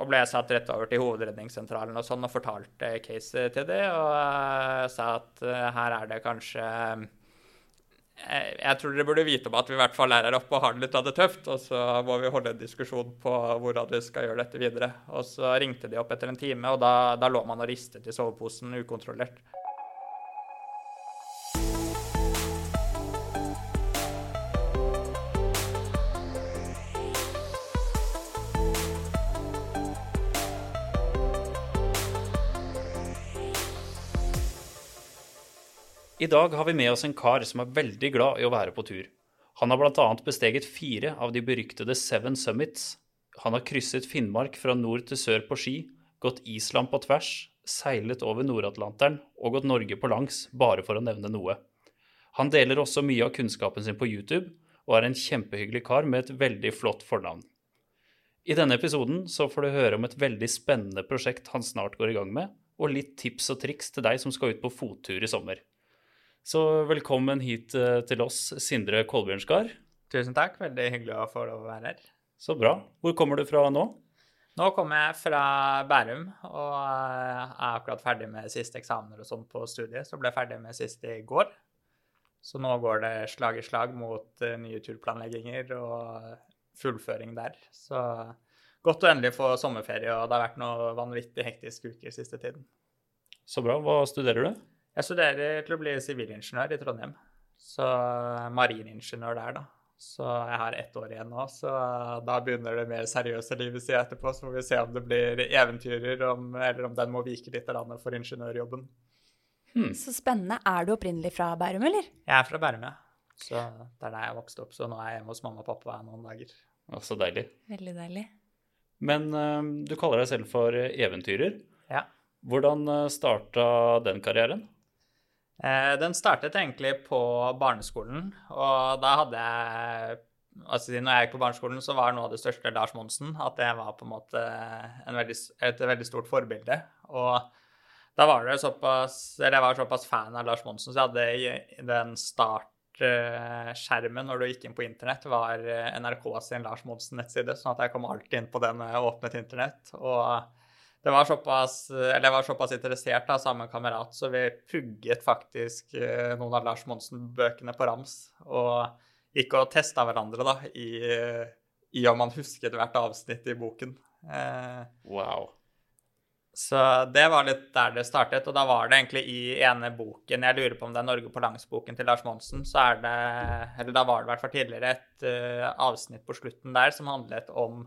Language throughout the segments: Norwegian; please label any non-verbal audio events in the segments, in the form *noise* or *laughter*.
Og ble satt rett over til hovedredningssentralen og sånn og fortalte caset til det, og uh, sa at uh, her er det kanskje uh, Jeg tror dere burde vite om at vi i hvert fall er her oppe og har det litt av det tøft, og så må vi holde en diskusjon på hvordan vi skal gjøre dette videre. Og så ringte de opp etter en time, og da, da lå man og ristet i soveposen ukontrollert. I dag har vi med oss en kar som er veldig glad i å være på tur. Han har bl.a. besteget fire av de beryktede Seven Summits. Han har krysset Finnmark fra nord til sør på ski, gått Island på tvers, seilet over Nord-Atlanteren og gått Norge på langs, bare for å nevne noe. Han deler også mye av kunnskapen sin på YouTube, og er en kjempehyggelig kar med et veldig flott fornavn. I denne episoden så får du høre om et veldig spennende prosjekt han snart går i gang med, og litt tips og triks til deg som skal ut på fottur i sommer. Så velkommen hit eh, til oss, Sindre Kolbjørnskar. Tusen takk. Veldig hyggelig å få lov å være her. Så bra. Hvor kommer du fra nå? Nå kommer jeg fra Bærum og er akkurat ferdig med siste eksamener og sånn på studiet. Så ble jeg ferdig med siste i går. Så nå går det slag i slag mot uh, nye turplanlegginger og fullføring der. Så godt å endelig få sommerferie, og det har vært noe vanvittig hektiske uker siste tiden. Så bra. Hva studerer du? Jeg studerer til å bli sivilingeniør i Trondheim. Så mariningeniør der, da. Så jeg har ett år igjen nå, så da begynner det mer seriøse livet si etterpå. Så får vi se om det blir eventyrer, om, eller om den må vike litt for ingeniørjobben. Hmm. Så spennende. Er du opprinnelig fra Bærum, eller? Jeg er fra Bærum, ja. Så det er der jeg vokste opp. Så nå er jeg hjemme hos mamma og pappa noen dager. Å, så deilig. Veldig deilig. Men uh, du kaller deg selv for eventyrer. Ja. Hvordan starta den karrieren? Eh, den startet egentlig på barneskolen, og da hadde jeg altså Når jeg gikk på barneskolen, så var noe av det største Lars Monsen. At det var på en måte en veldig, et veldig stort forbilde. Og da var det såpass Eller jeg var såpass fan av Lars Monsen, så jeg hadde den startskjermen når du gikk inn på internett, var NRK sin Lars Monsen-nettside. Sånn at jeg kom alltid inn på den når jeg åpnet internett. og det var såpass, eller jeg var såpass interessert av samme kamerat, så vi pugget faktisk eh, noen av Lars Monsen-bøkene på rams. Og gikk og testa hverandre da, i, i, om man husket hvert avsnitt i boken. Eh, wow. Så det var litt der det startet. Og da var det egentlig i ene boken Jeg lurer på om det er Norge på langs-boken til Lars Monsen. Så er det Eller da var det i hvert fall tidligere et avsnitt på slutten der som handlet om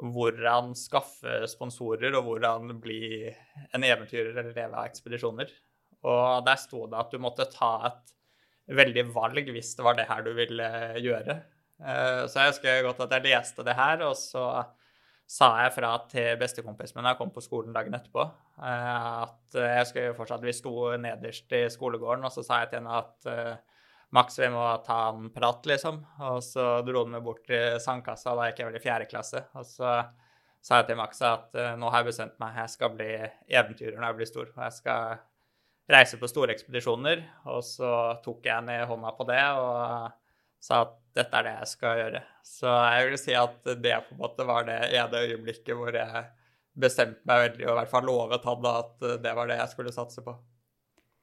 hvordan skaffe sponsorer, og hvordan bli en eventyrer eller leve av ekspedisjoner. Og der sto det at du måtte ta et veldig valg hvis det var det her du ville gjøre. Eh, så jeg husker godt at jeg leste det her, og så sa jeg fra til bestekompisen min da jeg kom på skolen dagen etterpå, eh, at jeg husker fortsatt Vi sto nederst i skolegården, og så sa jeg til henne at eh, Max, vi må ta en prat, liksom. Og så dro han meg bort til sandkassa, da gikk jeg vel i fjerde klasse. Og så sa jeg til Max at uh, nå har jeg bestemt meg, jeg skal bli eventyrer når jeg blir stor. Og jeg skal reise på store ekspedisjoner. Og så tok jeg ned hånda på det og sa at dette er det jeg skal gjøre. Så jeg vil si at det på en måte var det ene øyeblikket hvor jeg bestemte meg veldig, og i hvert fall lovet han at det var det jeg skulle satse på.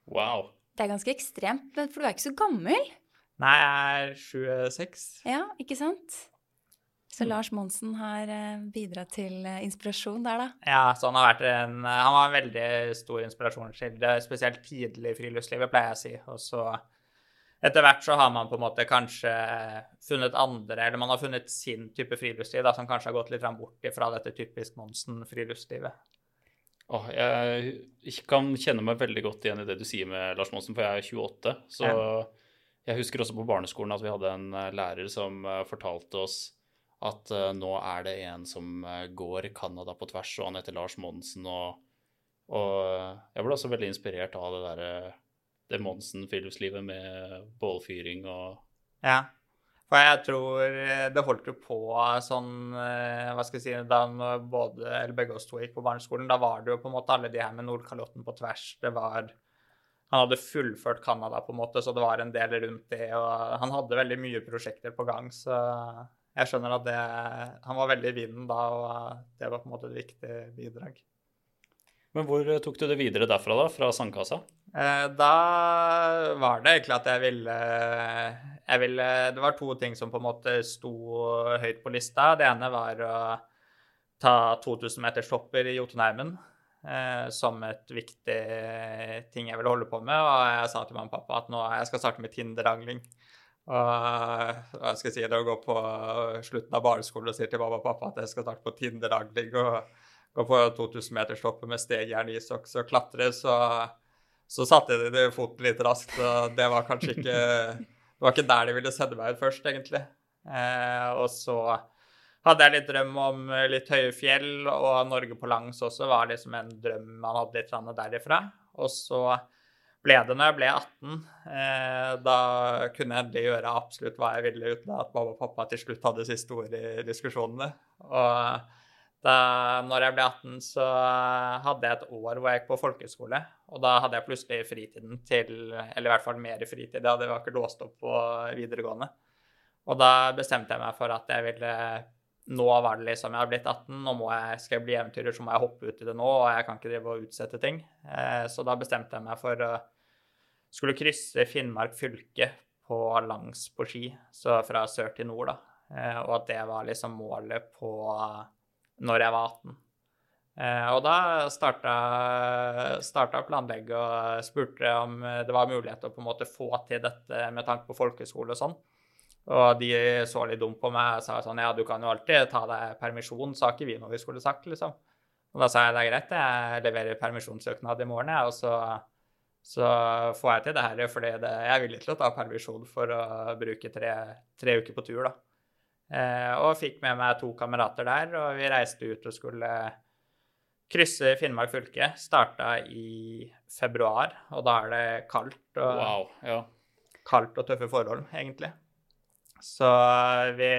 Wow. Det er ganske ekstremt, for du er ikke så gammel. Nei, jeg er 26. Ja, ikke sant? Så mm. Lars Monsen har eh, bidratt til eh, inspirasjon der, da? Ja, så han har vært en, han var en veldig stor inspirasjonskilde, spesielt tidlig i friluftslivet, pleier jeg å si. Og så etter hvert så har man på en måte kanskje funnet andre, eller man har funnet sin type friluftsliv, da, som kanskje har gått litt bort fra dette typisk Monsen-friluftslivet. Oh, jeg kan kjenne meg veldig godt igjen i det du sier med Lars Monsen, for jeg er 28. Så ja. jeg husker også på barneskolen at vi hadde en eh, lærer som eh, fortalte oss at uh, nå er det en som går Canada på tvers, og han heter Lars Monsen. Og, og jeg ble også veldig inspirert av det derre det Monsen-friluftslivet med bålfyring og Ja. For jeg tror eh, det holdt jo på sånn eh, Hva skal jeg si Da både, eller begge oss to gikk på barneskolen, da var det jo på en måte alle de her med Nordkalotten på tvers. Det var Han hadde fullført Canada, på en måte, så det var en del rundt det. Og han hadde veldig mye prosjekter på gang, så Jeg skjønner at det Han var veldig i vinden da, og det var på en måte et viktig bidrag. Men hvor tok du det videre derfra, da? Fra sandkassa? Eh, da var det egentlig at jeg ville, jeg ville Det var to ting som på en måte sto høyt på lista. Det ene var å ta 2000-meterstopper i Jotunheimen eh, som et viktig ting jeg ville holde på med. Og jeg sa til mamma og pappa at nå jeg skal starte med Tinder-angling. Og hva skal jeg si, det å gå på slutten av barneskolen og si til mamma og pappa at jeg skal starte på Tinder-angling og gå på 2000-meterstoppet med stegjern, isokks og klatre, så, så satte de det foten litt raskt. Og det var kanskje ikke *laughs* Det var ikke der de ville sende meg ut først, egentlig. Eh, og så hadde jeg litt drøm om litt høye fjell, og Norge på langs også var liksom en drøm man hadde litt derifra. Og så ble det når jeg ble 18. Eh, da kunne jeg endelig gjøre absolutt hva jeg ville, uten at mamma og pappa til slutt hadde siste ord i diskusjonene. Og da når jeg ble 18, så hadde jeg et år hvor jeg gikk på folkehøyskole. Og da hadde jeg plutselig fritiden til Eller i hvert fall mer fritid. Jeg hadde ikke låst opp på videregående. Og da bestemte jeg meg for at jeg ville Nå var det liksom Jeg har blitt 18, nå må jeg, skal jeg bli eventyrer, så må jeg hoppe ut i det nå. Og jeg kan ikke drive og utsette ting. Eh, så da bestemte jeg meg for å skulle krysse Finnmark fylke på langs på ski. Så fra sør til nord, da. Eh, og at det var liksom målet på når jeg var 18. Eh, og da starta, starta planlegget og spurte om det var mulighet til å på en måte få til dette med tanke på folkehøyskole og sånn. Og de så litt dumt på meg og sa sånn Ja, du kan jo alltid ta deg permisjon, sa ikke vi noe vi skulle sagt, liksom. Og da sa jeg det er greit, jeg leverer permisjonssøknad i morgen, jeg, og så, så, får jeg til det her. For jeg er villig til å ta permisjon for å bruke tre, tre uker på tur, da. Eh, og fikk med meg to kamerater der, og vi reiste ut og skulle krysse Finnmark fylke. Starta i februar, og da er det kaldt og, wow, ja. kaldt og tøffe forhold, egentlig. Så vi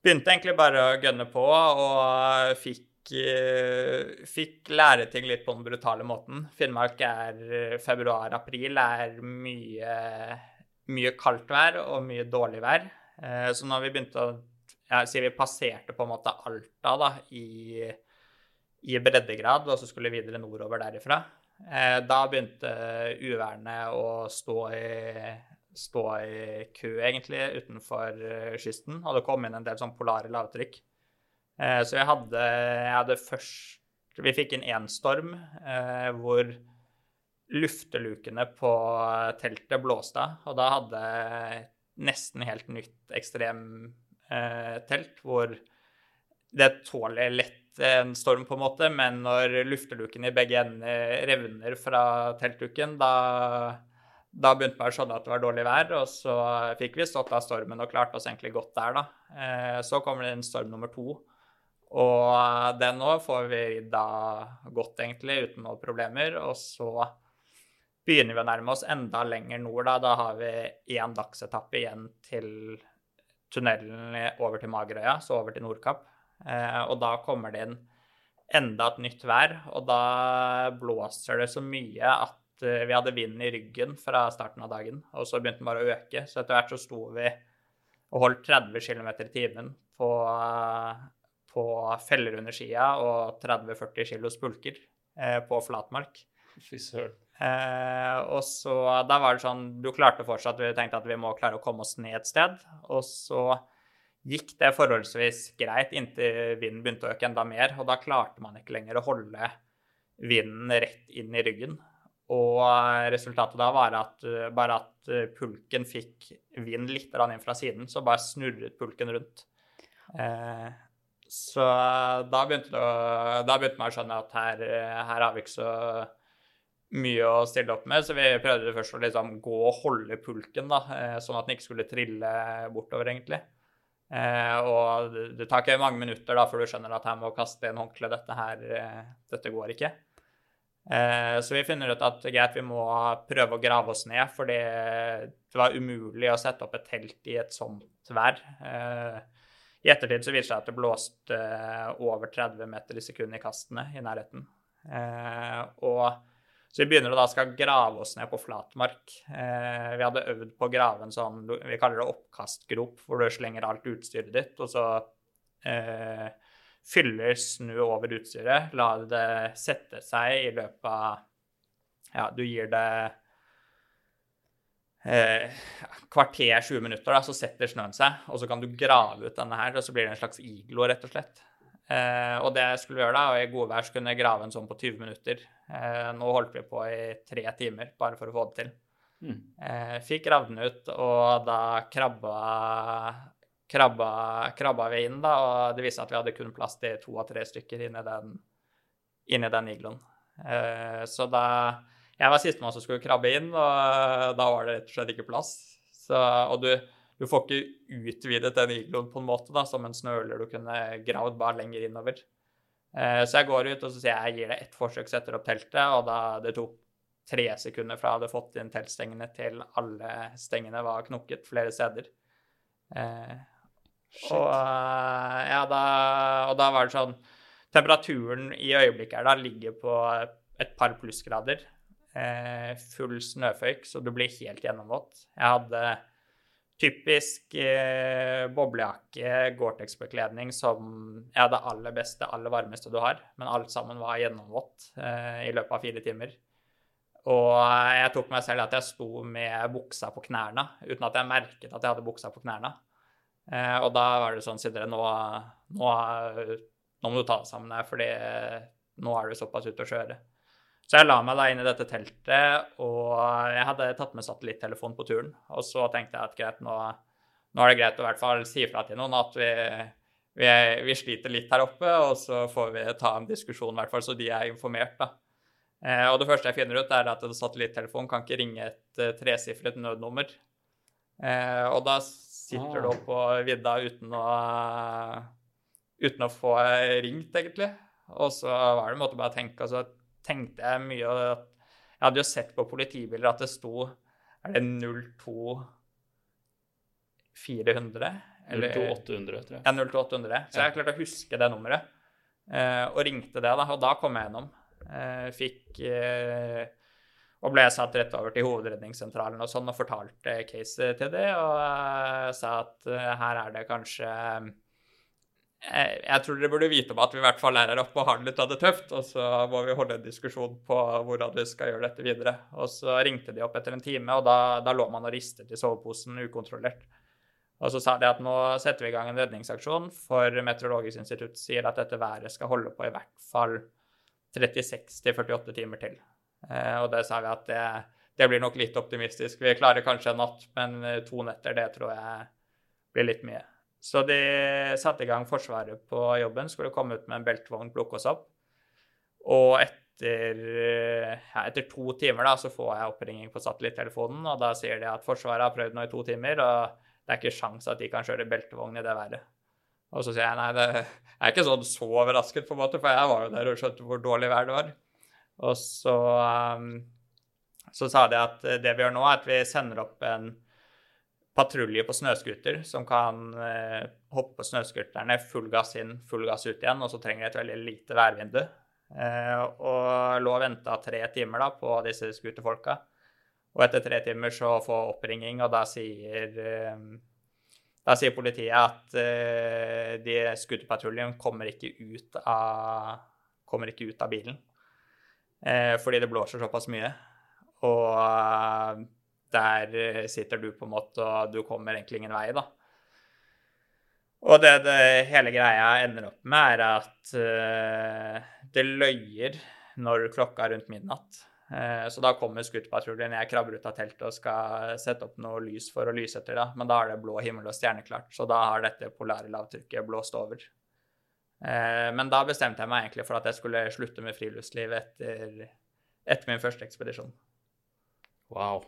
begynte egentlig bare å gønne på og fikk, eh, fikk lære ting litt på den brutale måten. Finnmark er februar-april er mye, mye kaldt vær og mye dårlig vær. Eh, så når vi begynte å Jeg sier vi passerte på en måte Alta da, i, i breddegrad, og så skulle vi videre nordover derifra. Eh, da begynte uværene å stå i, stå i kø, egentlig, utenfor eh, kysten. Og det kom inn en del sånn polare lavtrykk. Så jeg hadde, jeg hadde først Vi fikk inn én storm hvor luftelukene på teltet blåste av. Og da hadde nesten helt nytt ekstremtelt, eh, hvor det tåler lett en storm, på en måte, men når lufteluken i begge ender revner fra teltduken, da, da begynte man å skjønne at det var dårlig vær, og så fikk vi stått av stormen og klarte oss egentlig godt der, da. Eh, så kommer det en storm nummer to. Og den òg får vi da godt, egentlig, uten noen problemer. Og så begynner vi å nærme oss enda lenger nord. Da, da har vi én dagsetappe igjen til tunnelen over til Magerøya, så over til Nordkapp. Eh, og da kommer det inn enda et nytt vær, og da blåser det så mye at eh, vi hadde vind i ryggen fra starten av dagen. Og så begynte den bare å øke. Så etter hvert så sto vi og holdt 30 km i timen på, på feller under skia og 30-40 kilos pulker eh, på flatmark. Fy søren. Eh, og så Da var det sånn Du klarte fortsatt Vi tenkte at vi må klare å komme oss ned et sted. Og så gikk det forholdsvis greit inntil vinden begynte å øke enda mer. Og da klarte man ikke lenger å holde vinden rett inn i ryggen. Og resultatet da var at bare at pulken fikk vind litt inn fra siden, så bare snurret pulken rundt. Eh, så da begynte, det, da begynte man å skjønne at her, her har vi ikke så mye å stille opp med, så vi prøvde først å liksom gå og holde pulken, da, eh, sånn at den ikke skulle trille bortover, egentlig. Eh, og det tar ikke mange minutter da før du skjønner at her må kaste en håndkle. Dette her, eh, dette går ikke. Så vi finner ut at greit, vi må prøve å grave oss ned, for det var umulig å sette opp et telt i et sånt vær. I ettertid så viser det seg at det blåste over 30 meter i sekundet i kastene i nærheten. Og Så vi begynner å da skal grave oss ned på flatmark. Eh, vi hadde øvd på å grave en sånn vi kaller det oppkastgrop, hvor du slenger alt utstyret ditt, og så eh, fyller snø over utstyret. La det sette seg i løpet av Ja, du gir det eh, kvarter, 20 minutter, da, så setter snøen seg. Og så kan du grave ut denne her, og så blir det en slags iglo, rett og slett. Eh, og det skulle gjøre da, og i godvær så kunne jeg grave en sånn på 20 minutter. Eh, nå holdt vi på i tre timer bare for å få det til. Mm. Eh, fikk gravd den ut, og da krabba, krabba, krabba vi inn, da, og det viste seg at vi hadde kun plass til to av tre stykker inni den, inni den igloen. Eh, så da Jeg var sistemann som skulle krabbe inn, og da var det rett og slett ikke plass. Så, og du, du får ikke utvidet den igloen på en måte, da, som en snøler du kunne gravd bare lenger innover. Eh, så jeg går ut og så sier jeg, jeg gir deg ett forsøk, setter opp teltet, og da det tok tre sekunder fra jeg hadde fått inn teltstengene til alle stengene var knukket flere steder. Eh, og, eh, ja, da, og da var det sånn Temperaturen i øyeblikket her da ligger på et par plussgrader. Eh, full snøføyk, så du blir helt gjennomvåt. Jeg hadde typisk eh, boblejakke, Gore-Tex-bekledning som er det aller beste, aller varmeste du har. Men alt sammen var gjennomvått eh, i løpet av fire timer. Og jeg tok meg selv at jeg sto med buksa på knærne, uten at jeg merket at jeg hadde buksa på knærne. Eh, og da var det sånn Sindre, nå, nå, nå må du ta deg sammen her, fordi nå er du såpass ute å kjøre. Så jeg la meg da inn i dette teltet, og jeg hadde tatt med satellittelefon på turen. Og så tenkte jeg at greit, nå, nå er det greit å i hvert fall si fra til noen at vi, vi, vi, sliter litt her oppe, og så får vi ta en diskusjon, i hvert fall så de er informert, da. Eh, og det første jeg finner ut, er at en satellitttelefon kan ikke ringe et uh, tresifret nødnummer. Eh, og da sitter du oppå på vidda uten å, uten å få ringt, egentlig. Og så var det en måte bare å tenke altså, tenkte jeg mye at Jeg hadde jo sett på politibiler at det sto Er det 02 400? 02800, tror jeg. Ja, 02800. Så jeg klarte å huske det nummeret. Eh, og ringte det, da. Og da kom jeg gjennom. Eh, fikk eh, Og ble satt rett over til hovedredningssentralen og sånn og fortalte caset til det. Og sa at her er det kanskje jeg tror dere burde vite om at vi i hvert fall er her oppe og har det litt av det tøft. Og så må vi holde en diskusjon på hvordan vi skal gjøre dette videre. Og så ringte de opp etter en time, og da, da lå man og ristet i soveposen ukontrollert. Og så sa de at nå setter vi i gang en redningsaksjon, for Meteorologisk institutt sier at dette været skal holde på i hvert fall 36-48 timer til. Eh, og det sa vi at det, det, blir nok litt optimistisk. Vi klarer kanskje en natt, men to netter, det tror jeg blir litt mye. Så de satte i gang Forsvaret på jobben, skulle komme ut med en beltvogn, plukke oss opp. Og etter, ja, etter to timer da, så får jeg oppringing på satellittelefonen, og da sier de at Forsvaret har prøvd nå i to timer, og det er ikke sjans at de kan kjøre beltevogn i det været. Og så sier jeg nei, det er ikke sånn så overrasket, på en måte, for jeg var jo der og skjønte hvor dårlig vær det var. Og så, um, så sa de at det vi gjør nå, er at vi sender opp en patrulje på snøscooter som kan eh, hoppe på snøscooterne full gass inn, full gass ut igjen, og så trenger de et veldig lite værvindu. Eh, og lå og venta tre timer da på disse scooterfolka. Og etter tre timer så får oppringing, og da sier, da sier politiet at uh, de scooterpatruljen kommer ikke ut av, kommer ikke ut av bilen. Uh, fordi det blåser såpass mye. Og uh, der sitter du på en måte, og du kommer egentlig ingen vei, da. Og det, det hele greia ender opp med, er at det løyer når klokka er rundt midnatt. Så da kommer skuterpatruljen. jeg krabber ut av teltet og skal sette opp noe lys for å lyse etter, da. Men da er det blå himmel og stjerneklart, så da har dette polare lavtrykket blåst over. Men da bestemte jeg meg egentlig for at jeg skulle slutte med friluftsliv etter, etter min første ekspedisjon. Wow.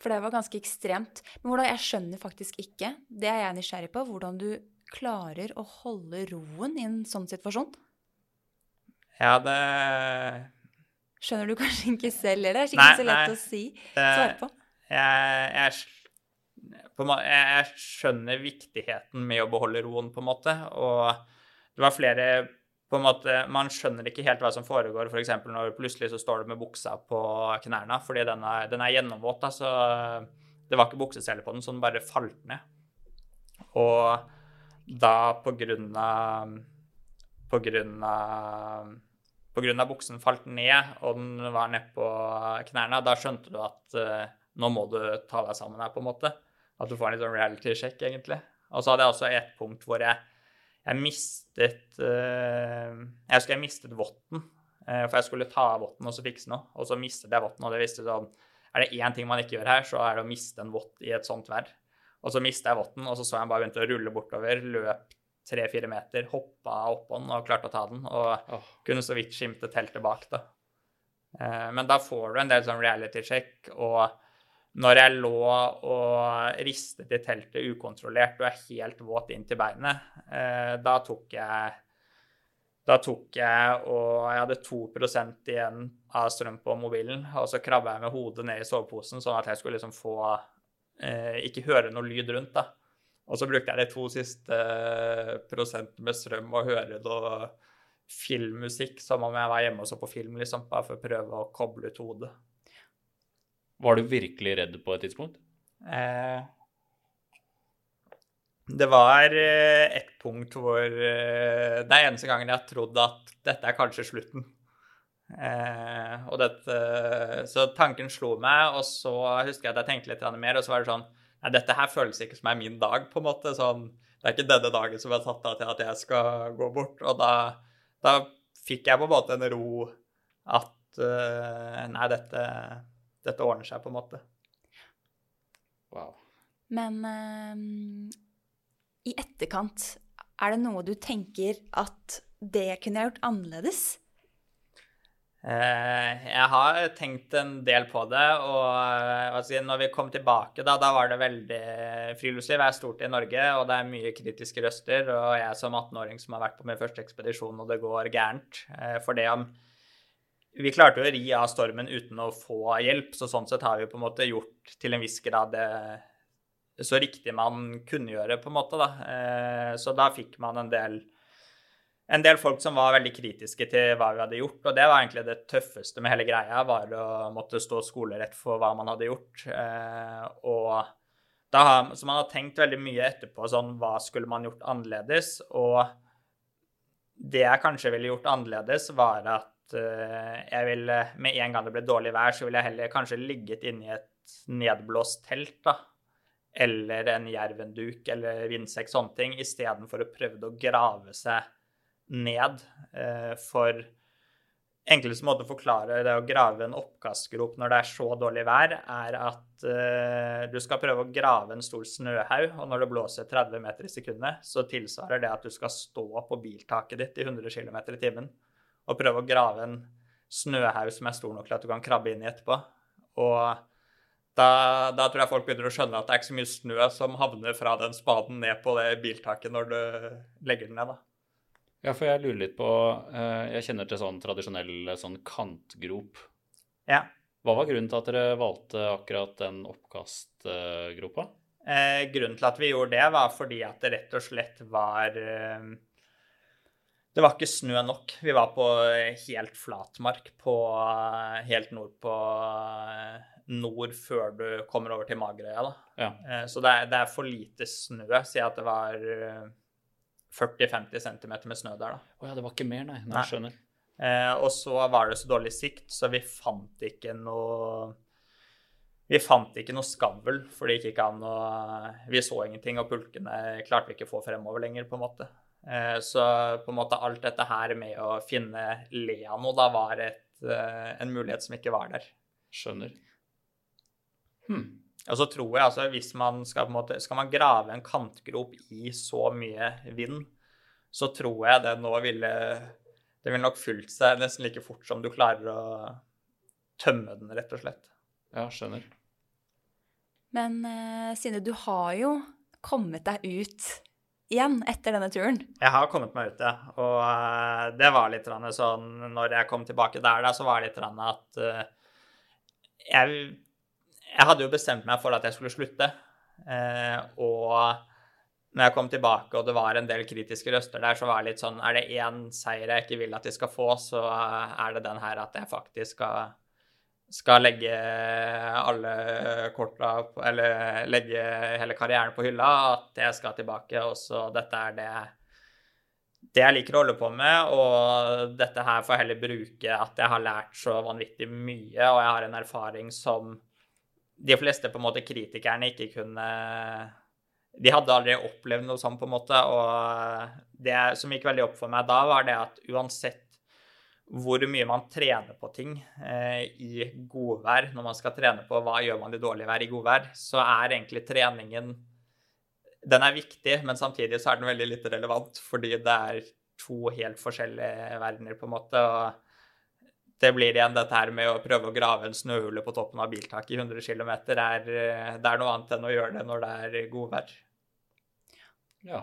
For det var ganske ekstremt. Men hvordan, jeg skjønner faktisk ikke, det er jeg nysgjerrig på, hvordan du klarer å holde roen i en sånn situasjon. Ja, det Skjønner du kanskje ikke selv heller? Det er ikke nei, så lett nei, å si. Svare på. Jeg, jeg, på jeg, skjønner viktigheten med å beholde roen, på en måte. Og det var flere på en måte, Man skjønner ikke helt hva som foregår, f.eks. For når plutselig så står du med buksa på knærne, fordi den er, den er gjennomvåt. da, så Det var ikke bukseseler på den, så den bare falt ned. Og da på grunn av På grunn av på grunn av buksen falt ned, og den var nedpå knærne, da skjønte du at uh, nå må du ta deg sammen her, på en måte. At du får en litt sånn reality-sjekk, egentlig. Og så hadde jeg også et punkt hvor jeg jeg mistet uh, Jeg husker jeg mistet votten. Uh, for jeg skulle ta av votten og så fikse noe. Og så mistet jeg votten, og det visste sånn Er det én ting man ikke gjør her, så er det å miste en vott i et sånt vær. Og så mistet jeg votten, og så så jeg bare begynte å rulle bortover. Løp tre-fire meter, hoppa oppå den og klarte å ta den. Og oh. kunne så vidt skimte teltet bak, da. Uh, men da får du en del sånn reality-sjekk, og når jeg lå og ristet i teltet ukontrollert og er helt våt inn til beinet, eh, da tok jeg da tok jeg og jeg hadde 2 igjen av strøm på mobilen. Og så krabba jeg med hodet ned i soveposen, sånn at jeg skulle liksom få eh, Ikke høre noe lyd rundt, da. Og så brukte jeg de to siste eh, prosentene med strøm og høre noe filmmusikk som om jeg var hjemme og så på film, liksom, bare for å prøve å koble ut hodet. Var du virkelig redd på et tidspunkt? Eh, det var eh, et punkt hvor eh, Det er eneste gangen jeg har trodd at dette er kanskje slutten. Eh, og dette, så tanken slo meg, og så husker jeg at jeg tenkte litt mer, og så var det sånn Nei, dette her føles ikke som er min dag, på en måte. Sånn, det er ikke denne dagen som er satt av til at jeg skal gå bort. Og da, da fikk jeg på en måte en ro at uh, Nei, dette dette ordner seg, på en måte. Wow. Men uh, i etterkant, er det noe du tenker at det kunne jeg gjort annerledes? Uh, jeg har tenkt en del på det, og uh, når vi kom tilbake, da, da var det veldig Friluftsliv er stort i Norge, og det er mye kritiske røster. Og jeg som 18-åring som har vært på min første ekspedisjon, og det går gærent. For det om vi klarte jo å ri av stormen uten å få hjelp, så sånn sett har vi på en måte gjort til en viss grad det så riktig man kunne gjøre, på en måte, da. Eh, så da fikk man en del en del folk som var veldig kritiske til hva vi hadde gjort. Og det var egentlig det tøffeste med hele greia, var å måtte stå skolerett for hva man hadde gjort. Eh, og da har, så man har tenkt veldig mye etterpå sånn hva skulle man gjort annerledes? Og det jeg kanskje ville gjort annerledes, var at jeg ville Med en gang det ble dårlig vær, så ville jeg heller kanskje ligget inni et nedblåst telt, da. Eller en jervenduk eller vindsekk, sånne ting, istedenfor å prøve å grave seg ned. Eh, for enkleste måte å forklare det å grave en oppkastgrop når det er så dårlig vær, er at du skal prøve å grave en stor snøhaug, og når det blåser 30 meter i sekundet, så tilsvarer det at du skal stå på biltaket ditt i 100 km i timen og prøve å grave en snøhaug som er stor nok til at du kan krabbe inn i etterpå. Og da, da, tror jeg folk begynner å skjønne at det er ikke så mye snø som havner fra den spaden ned på det biltaket når du legger den ned, da. Ja, for jeg lurer litt på eh, Jeg kjenner til sånn tradisjonell sånn kantgrop. Ja. Hva var grunnen til at dere valgte akkurat den oppkastgropa? Eh, grunnen til at vi gjorde det, var fordi at det rett og slett var eh, det var ikke snø nok. Vi var på helt flatmark på, helt nord på nord før du kommer over til Magerøya. Ja. Eh, så det er, det er, for lite snø. Si at det var 40-50 cm med snø der, da. Å oh, ja, det var ikke mer, nei. nei, skjønner. Eh, og så var det så dårlig sikt, så vi fant ikke noe vi fant ikke noe skavl, for det gikk ikke an å Vi så ingenting, og pulkene klarte vi ikke å få fremover lenger, på en måte. Eh, så på en måte alt dette her med å finne Leano da var et, eh, en mulighet som ikke var der. Skjønner. Hmm. Og så tror jeg altså hvis man skal på en måte Skal man grave en kantgrop i så mye vind, så tror jeg det nå ville Det ville nok fulgt seg nesten like fort som du klarer å tømme den, rett og slett. Ja, skjønner. Men uh, Sine, du har jo kommet deg ut igjen etter denne turen? Jeg har kommet meg ut, ja. Og uh, det var litt sånn Når jeg kom tilbake der, da, så var det litt at uh, jeg, jeg, hadde jo bestemt meg for at jeg skulle slutte. Uh, og når jeg kom tilbake og det var en del kritiske røster der, så var det litt sånn Er det én seier jeg ikke vil at de skal få, så er det den her at jeg faktisk skal, skal legge alle korta Eller legge hele karrieren på hylla. At jeg skal tilbake. Og så dette er det, det jeg liker å holde på med. Og dette her får jeg heller bruke at jeg har lært så vanvittig mye, og jeg har en erfaring som de fleste på en måte kritikerne ikke kunne de hadde aldri opplevd noe sånt, på en måte. Og det som gikk veldig opp for meg da, var det at uansett hvor mye man trener på ting eh, i godvær, når man skal trene på hva gjør man i dårlig vær i godvær, så er egentlig treningen Den er viktig, men samtidig så er den veldig lite relevant, fordi det er to helt forskjellige verdener, på en måte. og det blir igjen dette her med å prøve å grave en snøhule på toppen av biltaket i 100 km. Er, det er noe annet enn å gjøre det når det er godvær. Ja.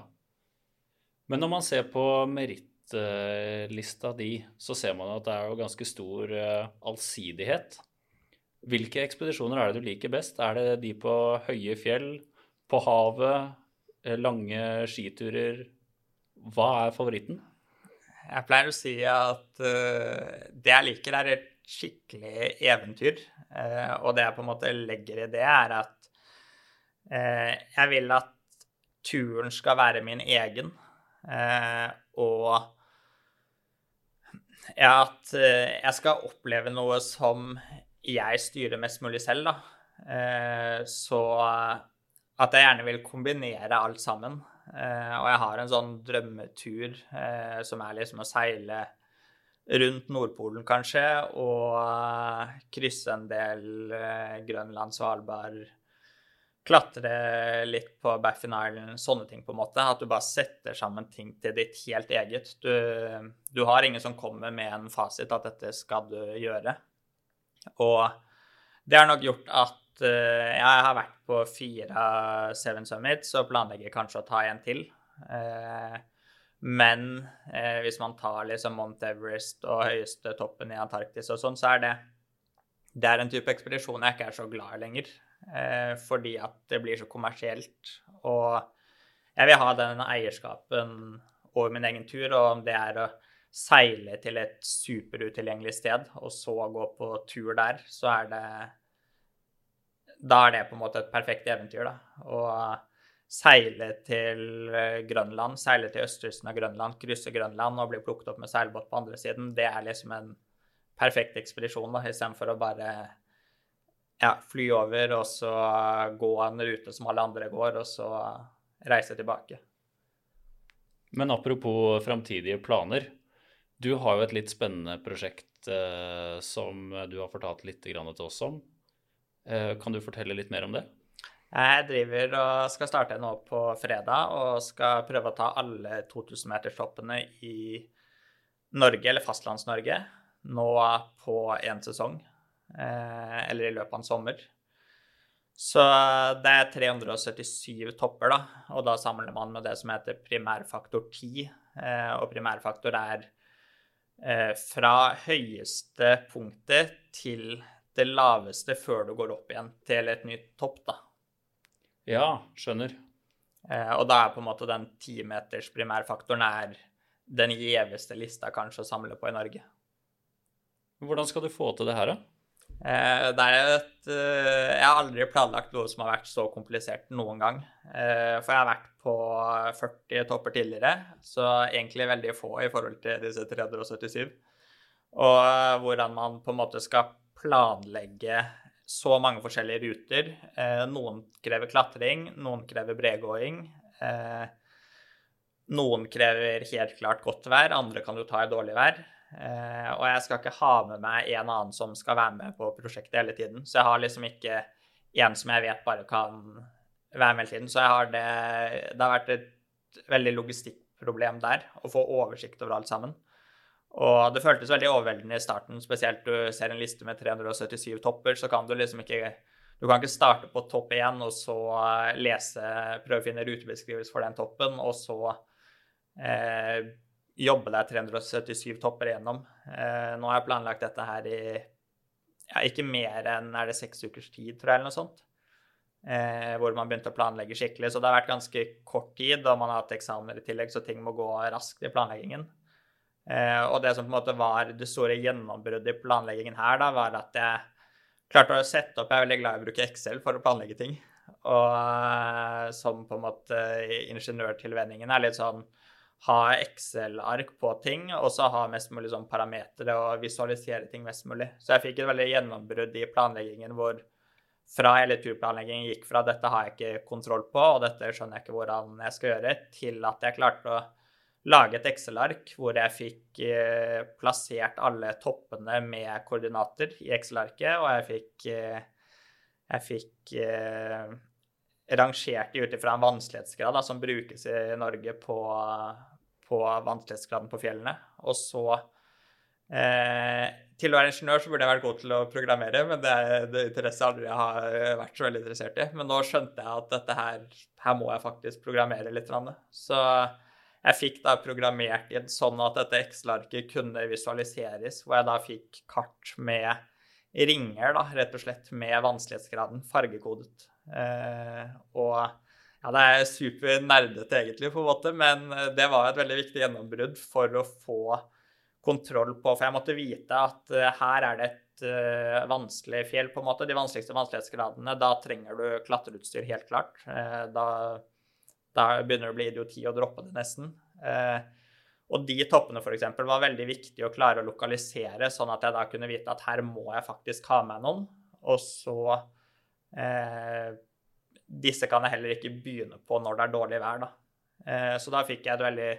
Men når man ser på merittlista di, så ser man at det er jo ganske stor eh, allsidighet. Hvilke ekspedisjoner er det du liker best? Er det de på høye fjell, på havet, eh, lange skiturer? Hva er favoritten? Jeg pleier å si at uh, det jeg liker, er et skikkelig eventyr. Og det jeg på en måte legger i det, er at jeg vil at turen skal være min egen. Eh, og at eh, jeg skal oppleve noe som jeg styrer mest mulig selv, da. Eh, så at jeg gjerne vil kombinere alt sammen. Eh, og jeg har en sånn drømmetur som er liksom å seile rundt Nordpolen, kanskje, og krysse en del Grønland, Svalbard klatre litt på Baffin Island, sånne ting, på en måte. At du bare setter sammen ting til ditt helt eget. Du, du har ingen som kommer med en fasit at dette skal du gjøre. Og det har nok gjort at uh, jeg har vært på fire Seven Summits og planlegger kanskje å ta en til. Uh, men uh, hvis man tar liksom Mount Everest og høyeste toppen i Antarktis og sånn, så er det det er en type ekspedisjon jeg ikke er så glad i lenger eh, fordi at det blir så kommersielt. Og jeg vil ha den eierskapen over min egen tur, og om det er å seile til et superutilgjengelig sted og så gå på tur der, så er det Da er det på en måte et perfekt eventyr, da. Å seile til Grønland, seile til østkysten av Grønland, krysse Grønland og bli plukket opp med seilbåt på andre siden, det er liksom en perfekt ekspedisjon, da, istedenfor å bare ja, fly over og så gå en rute som alle andre går, og så reise tilbake. Men apropos framtidige planer. Du har jo et litt spennende prosjekt eh, som du har fortalt litt til oss om. Eh, kan du fortelle litt mer om det? Jeg driver og skal starte nå på fredag og skal prøve å ta alle 2000-meterstoppene i Norge, eller Fastlands-Norge, nå på én sesong. Eh, eller i løpet av en sommer. Så det er 377 topper, da, og da samler man med det som heter primærfaktor 10. Eh, og primærfaktor er eh, fra høyeste punktet til det laveste før du går opp igjen til et nytt topp, da. Ja, skjønner. Og da er på en måte den timeters primærfaktoren er den gjeveste lista kanskje å samle på i Norge. Hvordan skal du få til det her, da? Eh, det er et eh, Jeg har aldri planlagt noe som har vært så komplisert noen gang. Eh, for jeg har vært på 40 topper tidligere, så egentlig veldig få i forhold til disse 377. Og hvordan man på en måte skal planlegge så mange forskjellige ruter. Noen krever klatring, noen krever bredgåing. Noen krever helt klart godt vær, andre kan jo ta i dårlig vær. Eh, og jeg skal ikke ha med meg en annen som skal være med på prosjektet hele tiden. Så jeg har liksom ikke en som jeg vet bare kan være med hele tiden. Så har det Det har vært et veldig logistikkproblem der, å få oversikt over alt sammen. Og det føltes veldig overveldende i starten, spesielt du ser en liste med 377 topper, så kan du liksom ikke du kan ikke starte på topp én og så lese, prøve å finne rutebeskrivelse for den toppen, og så eh, jobbe deg 377 topper igjennom. Eh, nå har jeg planlagt dette her i ja, ikke mer enn er det seks ukers tid, tror jeg, eller noe sånt. eh, hvor man begynte å planlegge skikkelig. Så det har vært ganske kort tid, og man har hatt eksamener i tillegg, så ting må gå raskt i planleggingen. Eh, og det som på en måte var det store gjennombruddet i planleggingen her, da, var at jeg klarte å sette opp Jeg er veldig glad i å bruke Excel for å planlegge ting. Og eh, som på en måte ingeniørtilvenningen er litt sånn ha Excel-ark på ting, og så ha mest mulig sånn parametere og visualisere ting mest mulig. Så jeg fikk et veldig gjennombrudd i planleggingen hvor fra hele turplanleggingen gikk fra dette har jeg ikke kontroll på, og dette skjønner jeg ikke hvordan jeg skal gjøre, til at jeg klarte å lage et Excel-ark hvor jeg fikk eh, plassert alle toppene med koordinater i Excel-arket, og jeg fikk, eh, jeg fikk eh, rangert de ut ifra en vanskelighetsgrad da, som brukes i Norge på, på vanskelighetsgraden på fjellene. Og så eh, Til å være ingeniør så burde jeg vært god til å programmere, men det er det interesse aldri jeg har vært så veldig interessert i. Men nå skjønte jeg at dette her, her må jeg faktisk programmere litt. Så jeg fikk da programmert inn sånn at dette Excel-arket kunne visualiseres, hvor jeg da fikk kart med ringer, da, rett og slett, med vanskelighetsgraden fargekodet. Eh, og ja, det er supernerdete egentlig, på en måte, men det var et veldig viktig gjennombrudd for å få kontroll på For jeg måtte vite at uh, her er det et uh, vanskelig fjell, på en måte. De vanskeligste vanskelighetsgradene. Da trenger du klatreutstyr, helt klart. Da da begynner det å bli idioti å droppe det nesten. Eh, og de toppene f.eks. var veldig viktig å klare å lokalisere, sånn at jeg da kunne vite at her må jeg faktisk ha med noen. Og så eh, Disse kan jeg heller ikke begynne på når det er dårlig vær, da. Eh, så da fikk jeg et veldig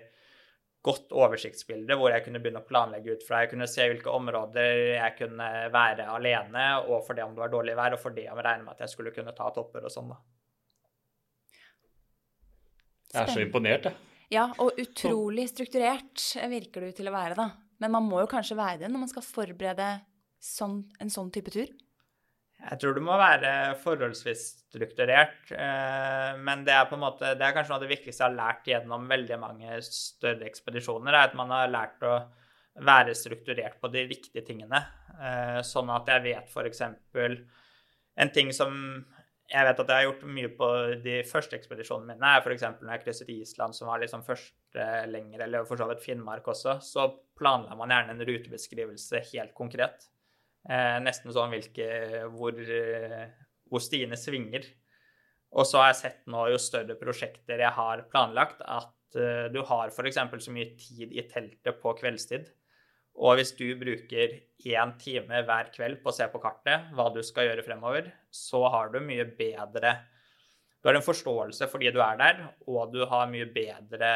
godt oversiktsbilde hvor jeg kunne begynne å planlegge ut fra. Jeg kunne se hvilke områder jeg kunne være alene, og for det om det var dårlig vær, og for det om jeg regner med at jeg skulle kunne ta topper og sånn, da. Jeg er så imponert, jeg. Ja, og utrolig strukturert virker du til å være, da. Men man må jo kanskje være det når man skal forberede sånn, en sånn type tur? Jeg tror du må være forholdsvis strukturert. Eh, men det er på en måte, det er kanskje noe av det viktigste jeg har lært gjennom veldig mange større ekspedisjoner, er at man har lært å være strukturert på de riktige tingene. Eh, sånn at jeg vet f.eks. en ting som jeg vet at jeg har gjort mye på de første ekspedisjonene mine. er F.eks. når jeg krysset Island, som var liksom første lenger, eller for så vidt Finnmark også, så planla man gjerne en rutebeskrivelse helt konkret. Eh, nesten sånn hvilke, hvor, eh, hvor stiene svinger. Og så har jeg sett nå, jo større prosjekter jeg har planlagt, at eh, du har f.eks. så mye tid i teltet på kveldstid og hvis du bruker én time hver kveld på å se på kartet hva du skal gjøre fremover, så har du mye bedre Du har en forståelse fordi du er der, og du har mye bedre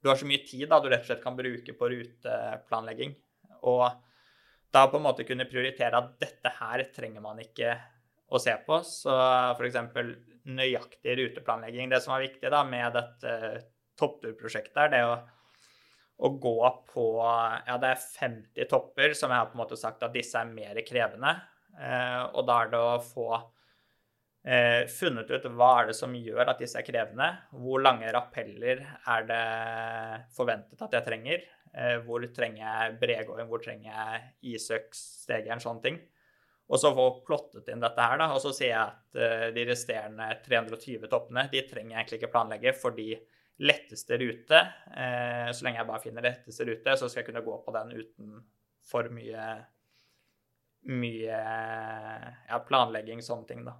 Du har så mye tid da du rett og slett kan bruke på ruteplanlegging. Og da på en måte kunne prioritere at dette her trenger man ikke å se på. Så f.eks. nøyaktig ruteplanlegging. Det som er viktig da med dette toppturprosjektet, er det å å gå på Ja, det er 50 topper som jeg har på en måte sagt at disse er mer krevende. Eh, og da er det å få eh, funnet ut hva er det som gjør at disse er krevende. Hvor lange rappeller er det forventet at jeg trenger? Eh, hvor trenger jeg bregåing? Hvor trenger jeg isøkstegeren? Sånne ting. Og så få plottet inn dette her, da. Og så sier jeg at de resterende 320 toppene de trenger jeg egentlig ikke planlegge fordi letteste rute. Eh, så lenge jeg bare finner letteste rute, så skal jeg kunne gå på den uten for mye mye ja, planlegging, sånne ting, da.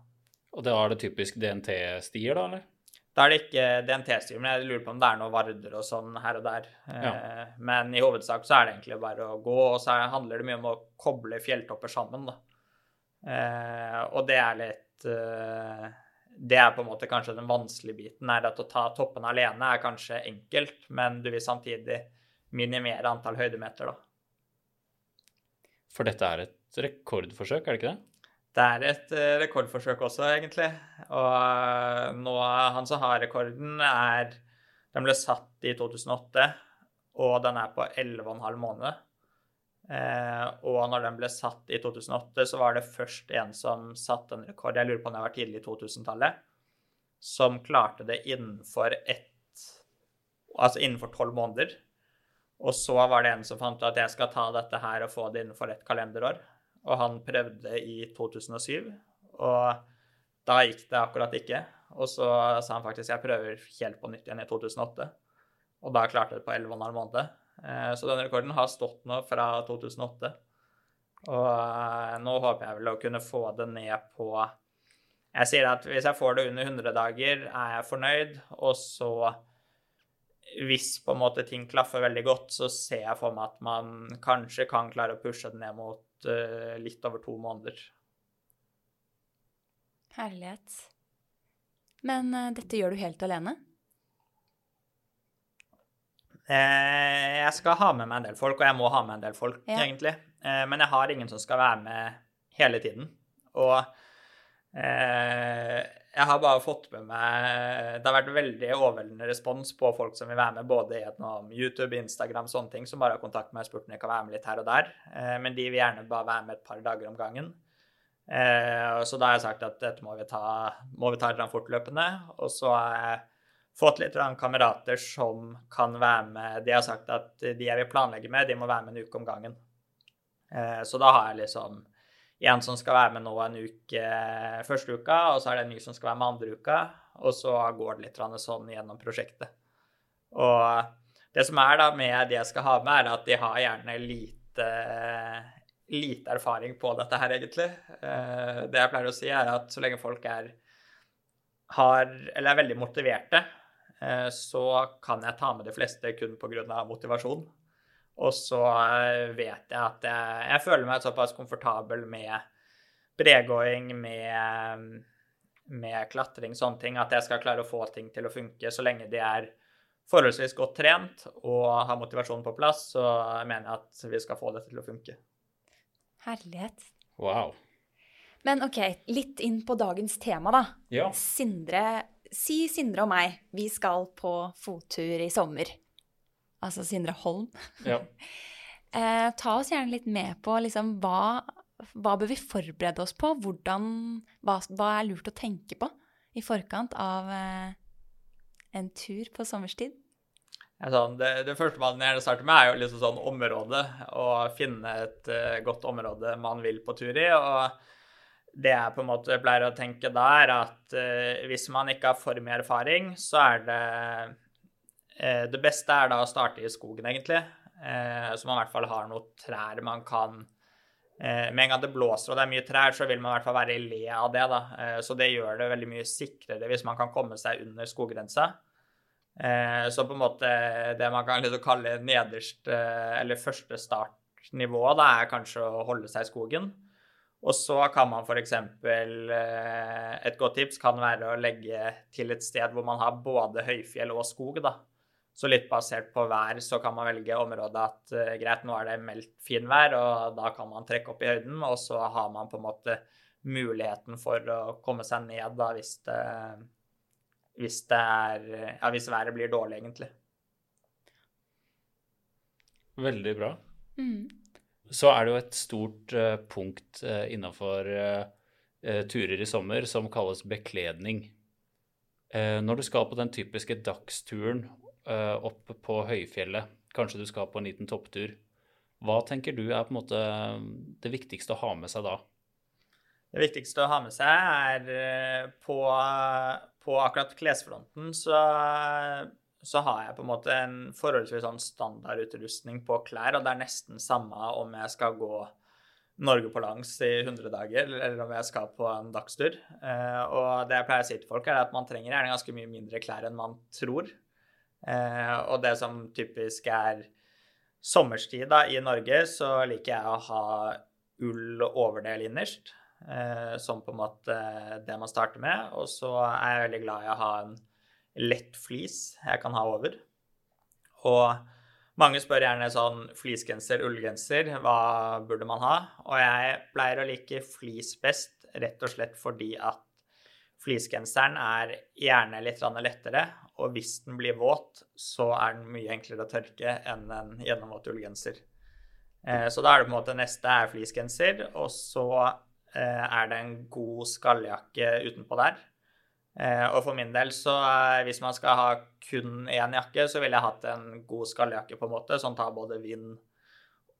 Og da er det typisk DNT-stier, da, eller? Da er det ikke DNT-stier, men jeg lurer på om det er noen varder og sånn her og der. Ja. Eh, men i hovedsak så er det egentlig bare å gå, og så handler det mye om å koble fjelltopper sammen, da. Eh, og det er litt det er på en måte kanskje den vanskelige biten. er At å ta toppen alene er kanskje enkelt, men du vil samtidig minimere antall høydemeter, da. For dette er et rekordforsøk, er det ikke det? Det er et uh, rekordforsøk også, egentlig. Og uh, nå, han som har rekorden, er Den ble satt i 2008, og den er på 11,5 måneder. Eh, og når den ble satt i 2008, så var det først en som satte en rekord, jeg lurer på om det var tidlig i 2000-tallet, som klarte det innenfor ett Altså innenfor tolv måneder. Og så var det en som fant ut at jeg skal ta dette her og få det innenfor ett kalenderår. Og han prøvde i 2007. Og da gikk det akkurat ikke. Og så sa han faktisk jeg prøver helt på nytt igjen i 2008. Og da klarte jeg det på 11,5 måneder. Eh, så den rekorden har stått nå fra 2008. Og eh, nå håper jeg vel å kunne få det ned på Jeg sier at hvis jeg får det under 100 dager, er jeg fornøyd. Og så, hvis på en måte ting klaffer veldig godt, så ser jeg for meg at man kanskje kan klare å pushe det ned mot uh, litt over to måneder. Herlighet. Men uh, dette gjør du helt alene? Eh, jeg skal ha med meg en del folk, og jeg må ha med en del folk, ja. egentlig. Eh, men jeg har ingen som skal være med hele tiden. Og eh, jeg har bare fått med meg Det har vært veldig overveldende respons på folk som vil være med, både gjennom YouTube, Instagram, sånne ting, som bare har kontakt med meg og spurt om de kan være med litt her og der. Eh, men de vil gjerne bare være med et par dager om gangen. Eh, så da har jeg sagt at dette må vi ta, må vi ta litt fortløpende. Og så har jeg fått litt kamerater som kan være med. De har sagt at de jeg vil planlegge med, de må være med en uke om gangen. Eh, så da har jeg liksom en som skal være med nå en uke første uka, og så er det en ny som skal være med andre uka. Og så går det litt sånn gjennom prosjektet. Og det som er da med de jeg skal ha med, er at de har gjerne lite, lite erfaring på dette her, egentlig. Eh, det jeg pleier å si, er at så lenge folk er, har, eller er veldig motiverte, eh, så kan jeg ta med de fleste kun pga. motivasjon. Og så eh, vet jeg at jeg, jeg føler meg såpass komfortabel med bregåing, med, med klatring, sånne ting, at jeg skal klare å få ting til å funke så lenge de er forholdsvis godt trent og har motivasjonen på plass, så mener jeg at vi skal få dette til å funke. Herlighet. Wow. Men OK, litt inn på dagens tema, da. Ja. Sindre, si Sindre og meg, vi skal på fottur i sommer altså Sindre Holm. Ja. *laughs* eh, ta oss gjerne litt med på liksom, hva, hva bør vi forberede oss på? Hvordan, hva, hva, er lurt å tenke på i forkant av eh, en tur på sommerstid? Ja, sånn, det, det, første man gjerne starter med, er jo liksom sånn område. Å finne et uh, godt område man vil på tur i. og det jeg på en måte pleier å tenke da, er at uh, hvis man ikke har for mye erfaring, så er det det beste er da å starte i skogen, egentlig. Eh, så man i hvert fall har noen trær man kan eh, Med en gang det blåser og det er mye trær, så vil man i hvert fall være i le av det. da. Så det gjør det veldig mye sikrere hvis man kan komme seg under skoggrensa. Så på en måte det man kan liksom kalle nederst, eller første startnivå, da, er kanskje å holde seg i skogen. Og så kan man f.eks. Et godt tips kan være å legge til et sted hvor man har både høyfjell og skog. da. Så litt basert på vær så kan man velge området at uh, greit, nå er det meldt finvær, og da kan man trekke opp i høyden, og så har man på en måte muligheten for å komme seg ned da hvis det, hvis det er Ja, hvis været blir dårlig, egentlig. Veldig bra. Mm. Så er det jo et stort uh, punkt uh, innafor turer i sommer som kalles bekledning. når du skal på den typiske dagsturen uh, opp på høyfjellet, kanskje du skal på en liten topptur. Hva tenker du er på en måte det viktigste å ha med seg da? Det viktigste å ha med seg er eh, på, på akkurat klesfronten så, så, har jeg på en måte en forholdsvis sånn standardutrustning på klær, og det er nesten samme om jeg skal gå Norge på langs i 100 dager, eller om jeg skal på en dagstur. Eh, og det jeg pleier å si til folk, er at man trenger gjerne ganske mye mindre klær enn man tror. Eh, og det som typisk er sommerstid da, i Norge, så liker jeg å ha ull overdel innerst. Eh, som på en måte det man starter med. Og så er jeg veldig glad i å ha en lett flis jeg kan ha over. Og mange spør gjerne sånn fleecegenser, ullgenser, hva burde man ha? Og jeg pleier å like flis best rett og slett fordi at fleecegenseren er gjerne litt lettere, og hvis den blir våt, så er den mye enklere å tørke enn en gjennomvåt ullgenser. Eh, så da er det på en måte neste er fleecegenser, og så eh, er det en god skalljakke utenpå der. Eh, og for min del så hvis man skal ha kun én jakke, så ville jeg hatt en god skalljakke, på en måte, som tar både vind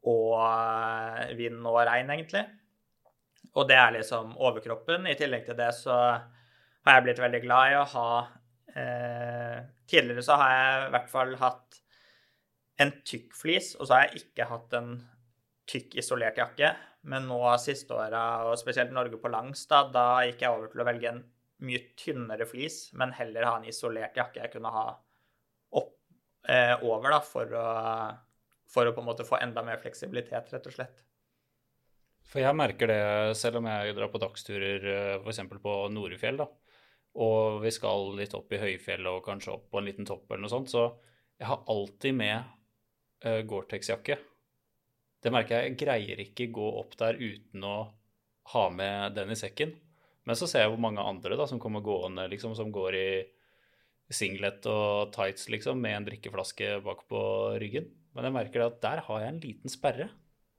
og, vind og regn, egentlig. Og det er liksom overkroppen. I tillegg til det så har jeg blitt veldig glad i å ha eh, Tidligere så har jeg i hvert fall hatt en tykk flis, og så har jeg ikke hatt en tykk isolert jakke. Men nå siste åra, og spesielt Norge på langs, da, da gikk jeg over til å velge en mye tynnere flis, men heller ha en isolert jakke jeg kunne ha opp, eh, over, da, for å, for å på en måte få enda mer fleksibilitet, rett og slett. For jeg merker det selv om jeg drar på dagsturer f.eks. på Norefjell, da og vi skal litt opp i høyfjellet og kanskje opp på en liten topp eller noe sånt, så jeg har alltid med uh, Gore-Tex-jakke. Det merker jeg. Jeg greier ikke gå opp der uten å ha med den i sekken. Men så ser jeg hvor mange andre da, som kommer gående, liksom, som går i singlet og tights, liksom, med en drikkeflaske bak på ryggen. Men jeg merker at der har jeg en liten sperre.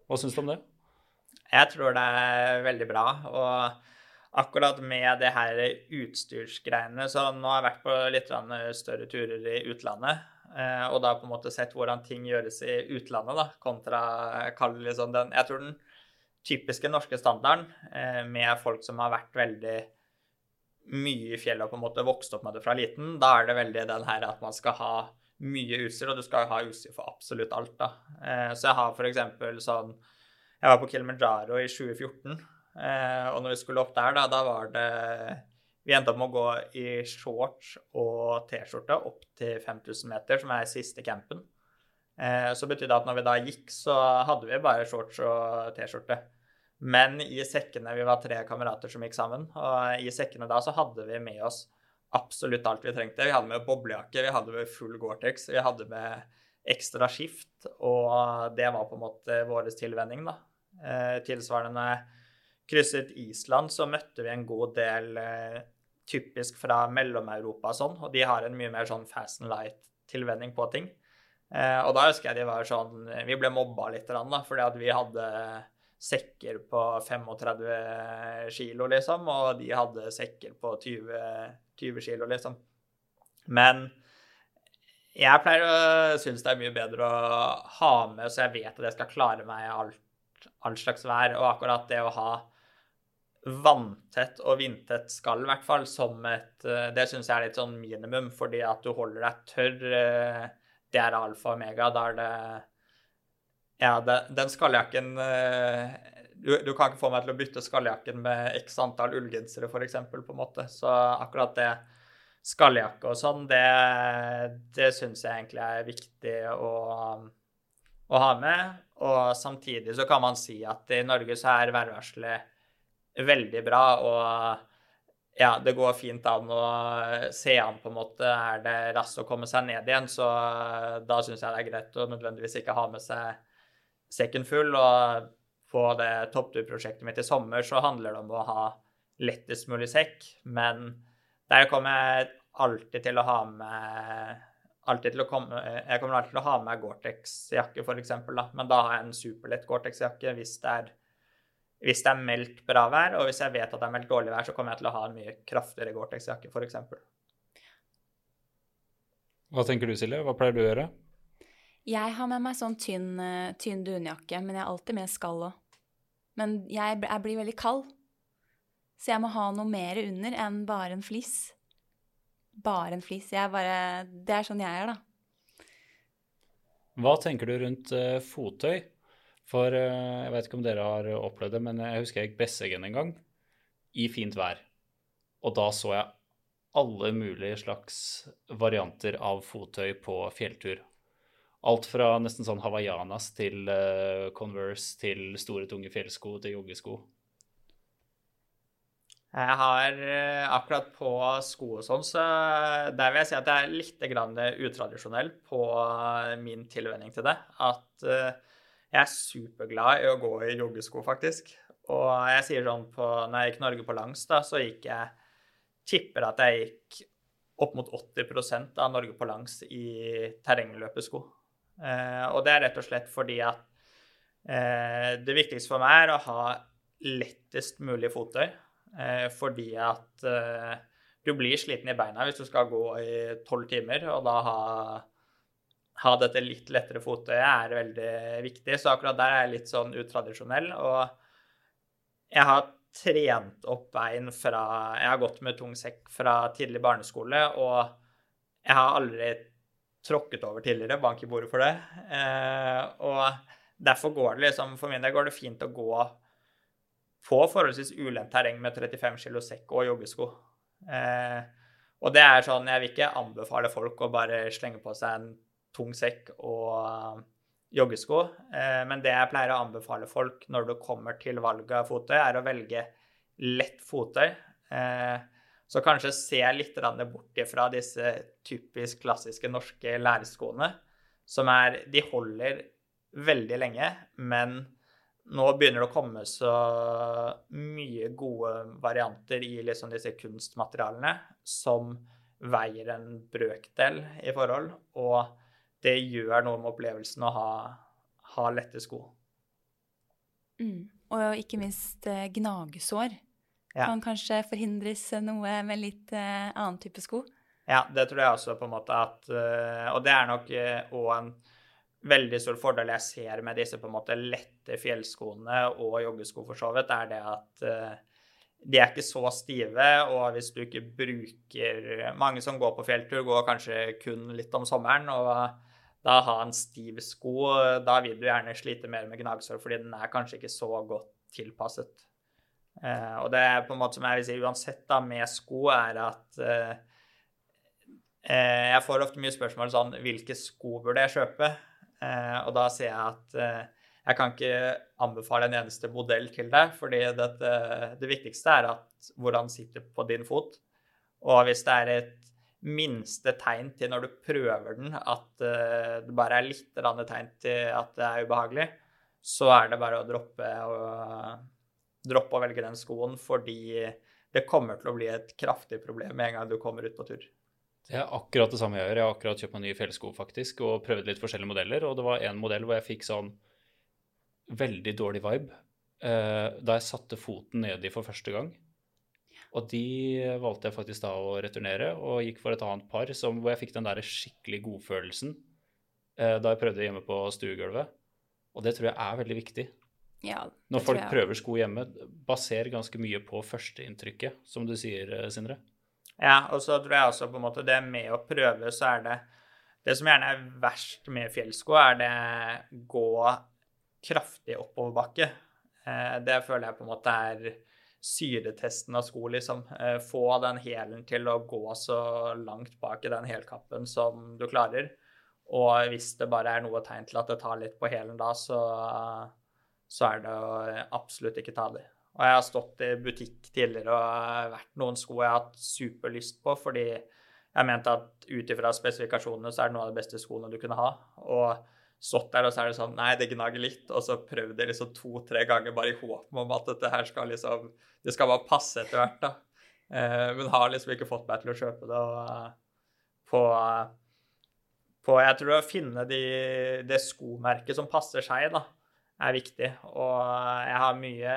Hva syns du om det? Jeg tror det er veldig bra. og akkurat med det her utstyrsgreiene Så nå har jeg vært på litt større turer i utlandet. Eh, og da på en måte sett hvordan ting gjøres i utlandet, da, kontra liksom den Jeg tror den typiske norske standarden eh, med folk som har vært veldig mye i fjellet og på en måte vokst opp med det fra liten, da er det veldig den her at man skal ha mye utstyr, og du skal ha utstyr for absolutt alt, da. Eh, så jeg har for eksempel sånn Jeg var på Kilimanjaro i 2014. Eh, og når vi skulle opp der, da, da var det Vi endte opp med å gå i shorts og T-skjorte opp til 5000 meter, som er siste campen. Eh, så betydde det at når vi da gikk, så hadde vi bare shorts og T-skjorte. Men i sekkene Vi var tre kamerater som gikk sammen, og i sekkene da så hadde vi med oss absolutt alt vi trengte. Vi hadde med boblejakke, vi hadde med full Gore-Tex, vi hadde med ekstra skift, og det var på en måte vår tilvenning, da. Eh, tilsvarende krysset Island, så møtte vi en god del eh, typisk fra Mellom-Europa og sånn, og de har en mye mer sånn fast and light-tilvenning på ting. Eh, og da husker jeg de var sånn Vi ble mobba litt, da, fordi at vi hadde sekker på 35 kilo, liksom, og de hadde sekker på 20, 20 kilo, liksom. Men jeg pleier å synes det er mye bedre å ha med, så jeg vet at jeg skal klare meg alt, alt slags vær. Og akkurat det å ha vanntett og vindtett skall, i hvert fall, som et eh, Det syns jeg er litt sånn minimum, fordi at du holder deg tørr. Eh, det er alfa og omega. Da er det Ja, det, den skalljakken eh, du, du, kan ikke få meg til å bytte skalljakken med x antall ullgensere, f.eks., på en måte. Så akkurat det skalljakke og sånn, det, det syns jeg egentlig er viktig å, å ha med. Og samtidig så kan man si at i Norge så er værvarselet veldig bra. Og ja, det går fint an å se an, på en måte. Er det raskt å komme seg ned igjen, så da syns jeg det er greit å nødvendigvis ikke ha med seg sekken full. Og på det toppturprosjektet mitt i sommer så handler det om å ha lettest mulig sekk. Men der kommer jeg alltid til å ha med alltid til å komme, Jeg kommer alltid til å ha med Gore-Tex-jakke, f.eks. Men da har jeg en superlett Gore-Tex-jakke hvis det er hvis det er meldt bra vær, og hvis jeg vet at det er meldt dårlig vær, så kommer jeg til å ha en mye kraftigere Gore-Tex-jakke, f.eks. Hva tenker du, Silje? Hva pleier du å gjøre? Jeg har med meg sånn tynn, eh, tynn dunjakke, men jeg har alltid med skall òg. Men jeg, jeg, blir veldig kald, så jeg må ha noe mer under enn bare en flis. Bare en flis. Jeg bare, det er sånn jeg er, da. Hva tenker du rundt uh, fottøy? For eh, jeg vet ikke om dere har opplevd det, men jeg husker jeg gikk Besseggen en gang i fint vær. Og da så jeg alle mulige slags varianter av fottøy på fjelltur. Alt fra nesten sånn hawaiianas til uh, Converse til store, tunge fjellsko til joggesko. Jeg har uh, akkurat på sko og sånn, så der vil jeg si at det er litt utradisjonelt på min tilvenning til det. At jeg er superglad i å gå i joggesko, faktisk. Og jeg sier sånn på Når jeg gikk Norge på langs, da, så gikk jeg Tipper at jeg gikk opp mot 80 av Norge på langs i terrengløpesko. Eh, og det er rett og slett fordi at eh, det viktigste for meg er å ha lettest mulig fottøy. Eh, fordi at eh, du blir sliten i beina hvis du skal gå i tolv timer, og da ha ha dette litt lettere fottøyet er veldig viktig. Så akkurat der er jeg litt sånn utradisjonell. Og jeg har trent opp bein fra Jeg har gått med tung sekk fra tidlig barneskole, og jeg har aldri tråkket over tidligere. Bank i bordet for det. Eh, og derfor går det liksom For min del går det fint å gå på forholdsvis ulendt terreng med 35 kilo sekk og joggesko. Eh, og det er sånn Jeg vil ikke anbefale folk å bare slenge på seg en tung sekk og joggesko. Eh, men det jeg pleier å anbefale folk når du kommer til valget av fottøy, er å velge lett fottøy. Eh, så kanskje se litt bort fra disse typisk klassiske norske læreskoene, som er De holder veldig lenge, men nå begynner det å komme så mye gode varianter i liksom disse kunstmaterialene som veier en brøkdel i forhold. Og det gjør noe med opplevelsen å ha, ha lette sko. Mm. Og ikke minst eh, gnagesår. Ja. Kan kanskje forhindres noe med litt uh, annen type sko? Ja, det tror jeg også på en måte at uh, Og det er nok òg uh, en veldig stor fordel jeg ser med disse på en måte lette fjellskoene og joggesko for så vidt, er det at de er ikke så stive, og hvis du ikke bruker Mange som går på fjelltur, går kanskje kun litt om sommeren. og da ha en stiv sko, da vil du gjerne slite mer med gnagsår, fordi den er kanskje ikke så godt tilpasset. Eh, og det er på en måte som jeg vil si uansett da, med sko, er at eh, eh, Jeg får ofte mye spørsmål sånn Hvilke sko burde jeg kjøpe? Eh, og da sier jeg at eh, jeg kan ikke anbefale en eneste modell til deg, fordi det, det viktigste er at hvordan sitter på din fot. Og hvis det er et minste tegn til når du prøver den, at uh, det bare er litt tegn til at det er ubehagelig, så er det bare å droppe, og, droppe å velge den skoen, fordi det kommer til å bli et kraftig problem med en gang du kommer ut på tur. Det er akkurat det samme jeg gjør. Jeg har akkurat kjøpt meg nye fjellsko faktisk, og prøvd litt forskjellige modeller. Og det var en modell hvor jeg fikk sånn veldig dårlig vibe uh, da jeg satte foten nedi for første gang. Og de valgte jeg faktisk da å returnere, og gikk for et annet par som, hvor jeg fikk den der skikkelig godfølelsen eh, da jeg prøvde hjemme på stuegulvet. Og det tror jeg er veldig viktig. Ja, Når folk prøver sko hjemme, baser ganske mye på førsteinntrykket, som du sier, eh, Sindre. Ja, og så tror jeg også på en måte det med å prøve, så er det Det som gjerne er verst med fjellsko, er det gå kraftig oppoverbakke. Eh, det føler jeg på en måte er syretesten av sko, liksom. Eh, få den hælen til å gå så langt bak i den hælkappen som du klarer. Og hvis det bare er noe tegn til at det tar litt på hælen da, så, så er det å absolutt ikke ta det. Og jeg har stått i butikk tidligere og vært noen sko jeg har hatt superlyst på, fordi jeg mente at ut ifra spesifikasjonene så er det noen av de beste skoene du kunne ha. Og stått der, og så er det sånn Nei, det gnager litt. Og så prøvd det liksom to-tre ganger bare i håp om at dette her skal liksom Det skal bare passe etter hvert, da. Eh, men har liksom ikke fått meg til å kjøpe det. Og uh, på, uh, på Jeg tror å finne de, det skomerket som passer seg, da, er viktig. Og jeg har mye,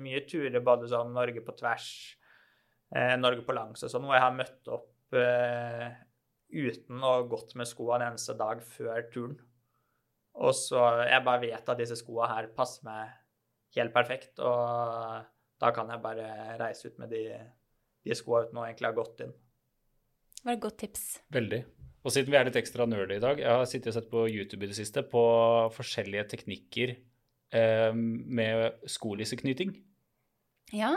mye turer både sånn Norge på tvers, eh, Norge på langs og sånn, hvor jeg har møtt opp eh, uten å gått med skoene en eneste dag før turen. Og så Jeg bare vet at disse skoa her passer meg helt perfekt, og da kan jeg bare reise ut med de, de skoa uten å egentlig ha gått inn. Det var et godt tips. Veldig. Og siden vi er litt ekstra nerdy i dag, jeg har sittet og sett på YouTube i det siste på forskjellige teknikker eh, med skolisseknyting. Ja,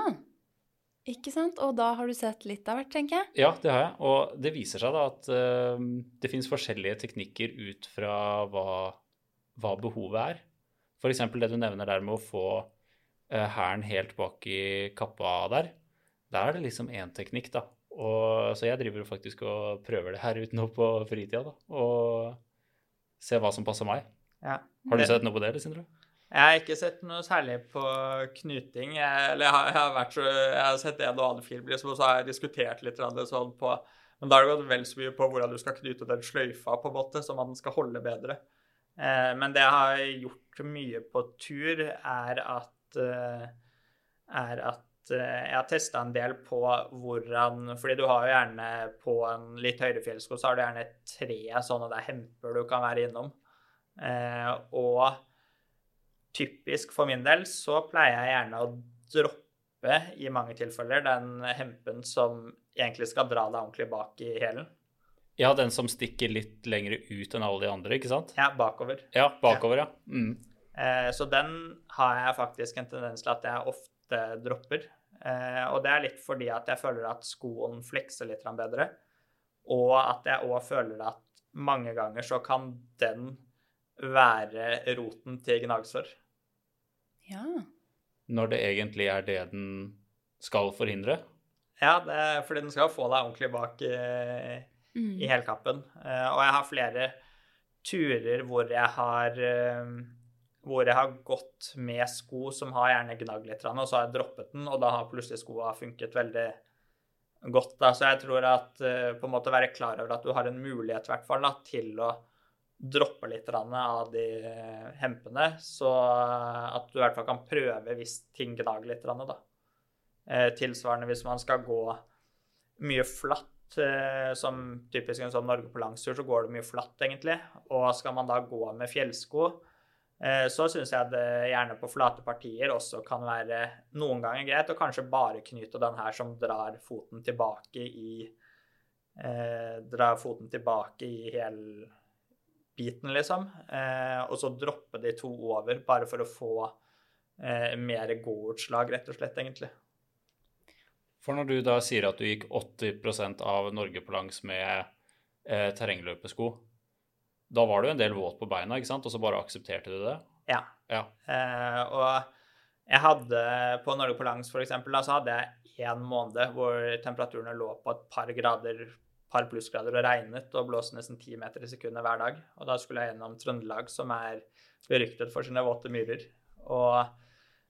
ikke sant? Og da har du sett litt av hvert, tenker jeg? Ja, det har jeg. Og det viser seg da at eh, det finnes forskjellige teknikker ut fra hva hva behovet er. F.eks. det du nevner der med å få hæren uh, helt bak i kappa der. Der er det liksom én teknikk, da. Og, så jeg driver faktisk og prøver det her ute nå på fritida, da. Og ser hva som passer meg. Ja. Har du sett noe på det, Sindre? Jeg har ikke sett noe særlig på knyting. Jeg, eller jeg har, jeg har, vært, jeg har sett en og annen film, liksom, og så har jeg diskutert litt sånn på Men da har det gått vel så mye på hvordan du skal knyte den sløyfa, på en måte, at man skal holde bedre. Eh, men det jeg har gjort mye på tur, er at, eh, er at eh, jeg har testa en del på hvordan Fordi du har jo gjerne på en litt høyere fjellsko, så har du gjerne tre sånne der hemper du kan være innom. Og typisk for min del så pleier jeg gjerne å droppe i mange tilfeller den hempen som egentlig skal dra deg ordentlig bak i hælen. Ja, den som stikker litt lenger ut enn alle de andre, ikke sant? Ja, bakover. Ja, bakover, ja. Mm. Eh, så den har jeg faktisk en tendens til at jeg ofte dropper. Eh, og det er litt fordi at jeg føler at skoen flekser litt bedre. Og at jeg òg føler at mange ganger så kan den være roten til gnagsår. Ja. Når det egentlig er det den skal forhindre. Ja, det er fordi den skal få deg ordentlig bak i, Mm. i helkappen. Eh, og jeg har flere turer hvor jeg har eh, hvor jeg har gått med sko som har gjerne gnagd litt, og så har jeg droppet den, og da har plutselig skoa funket veldig godt. Da. Så jeg tror at eh, på en måte være klar over at du har en mulighet hvert fall da, til å droppe litt av de hempene, så at du i hvert fall kan prøve hvis ting gnager litt. Da. Tilsvarende hvis man skal gå mye flatt, som typisk en sånn Norge på langstur, så går det mye flatt, egentlig. Og skal man da gå med fjellsko, eh, så syns jeg det gjerne på flate partier også kan være noen ganger greit å kanskje bare knyte den her som drar foten tilbake i eh, Drar foten tilbake i helbiten, liksom. Eh, og så droppe de to over, bare for å få eh, mer gåutslag, rett og slett, egentlig. For når du da sier at du gikk 80% av Norge på langs med eh, terrengløpesko, da var du en del våt på beina, ikke sant? Og så bare aksepterte du det? Ja. Ja. Eh, og jeg hadde på Norge på langs, for eksempel, da, så hadde jeg én måned hvor temperaturene lå på et par grader, par plussgrader og regnet og blåste nesten ti meter i sekundet hver dag. Og da skulle jeg gjennom Trøndelag, som er beryktet for sine våte myrer. Og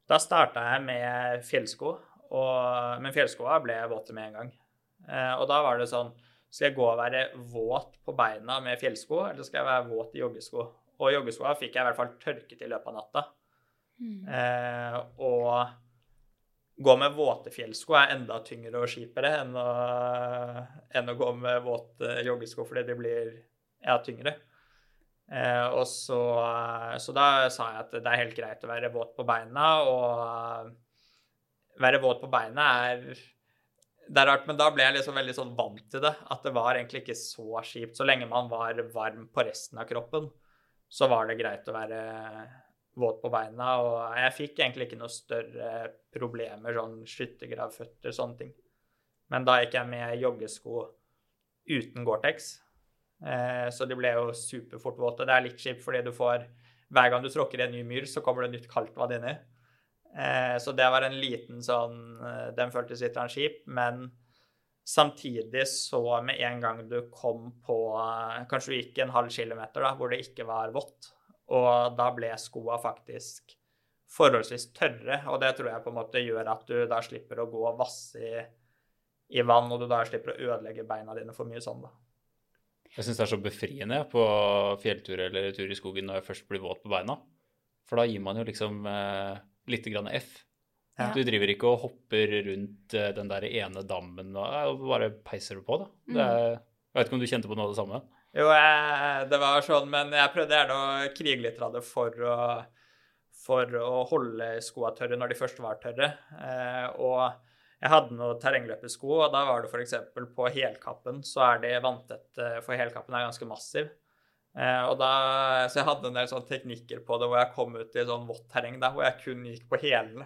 da starta jeg med fjellsko, og, men fjellskoa ble våte med en gang. Eh, og da var det sånn Skal jeg gå og være våt på beina med fjellsko, eller skal jeg være våt i joggesko? Og joggeskoa fikk jeg i hvert fall tørket i løpet av natta. Mm. Eh, og gå med våte fjellsko er enda tyngre og kjipere enn å, enn å gå med våte joggesko fordi de blir ja, tyngre. Eh, og så, så da sa jeg at det er helt greit å være våt på beina, og være våt på beina er det er rart, men da ble jeg liksom veldig sånn vant til det. At det var egentlig ikke så kjipt. Så lenge man var varm på resten av kroppen, så var det greit å være våt på beina. Og jeg fikk egentlig ikke noe større problemer, sånn skyttergravføtter, sånne ting. Men da gikk jeg med joggesko uten Gore-Tex. Eh, så de ble jo superfort våte. Det er litt kjipt fordi du får Hver gang du tråkker i en ny myr, så kommer det nytt kaldt vann inni. Eh, så det var en liten sånn eh, Den føltes litt skip, men samtidig så med en gang du kom på eh, Kanskje du gikk en halv kilometer da, hvor det ikke var vått, og da ble skoa faktisk forholdsvis tørre, og det tror jeg på en måte gjør at du da slipper å gå og vasse i, i vann, og du da slipper å ødelegge beina dine for mye sånn, da. Jeg syns det er så befriende på fjelltur eller tur i skogen når jeg først blir våt på beina. For da gir man jo liksom eh, litt grann F. Ja. Du driver ikke og hopper rundt eh, den der ene dammen og, bare peiser på, da. Mm. Det er, jeg vet ikke om du kjente på noe av det samme? Jo, jeg, det var sånn, men jeg prøvde gjerne å krige litt av det for å, for å holde skoa tørre når de først var tørre. Eh, og jeg hadde noen terrengløpesko, og da var det f.eks. på helkappen, så er de vanntette, for helkappen er ganske massiv. Eh, og da, så jeg hadde en del sånne teknikker på det hvor jeg kom ut i sånn vått terreng hvor jeg kun gikk på hælene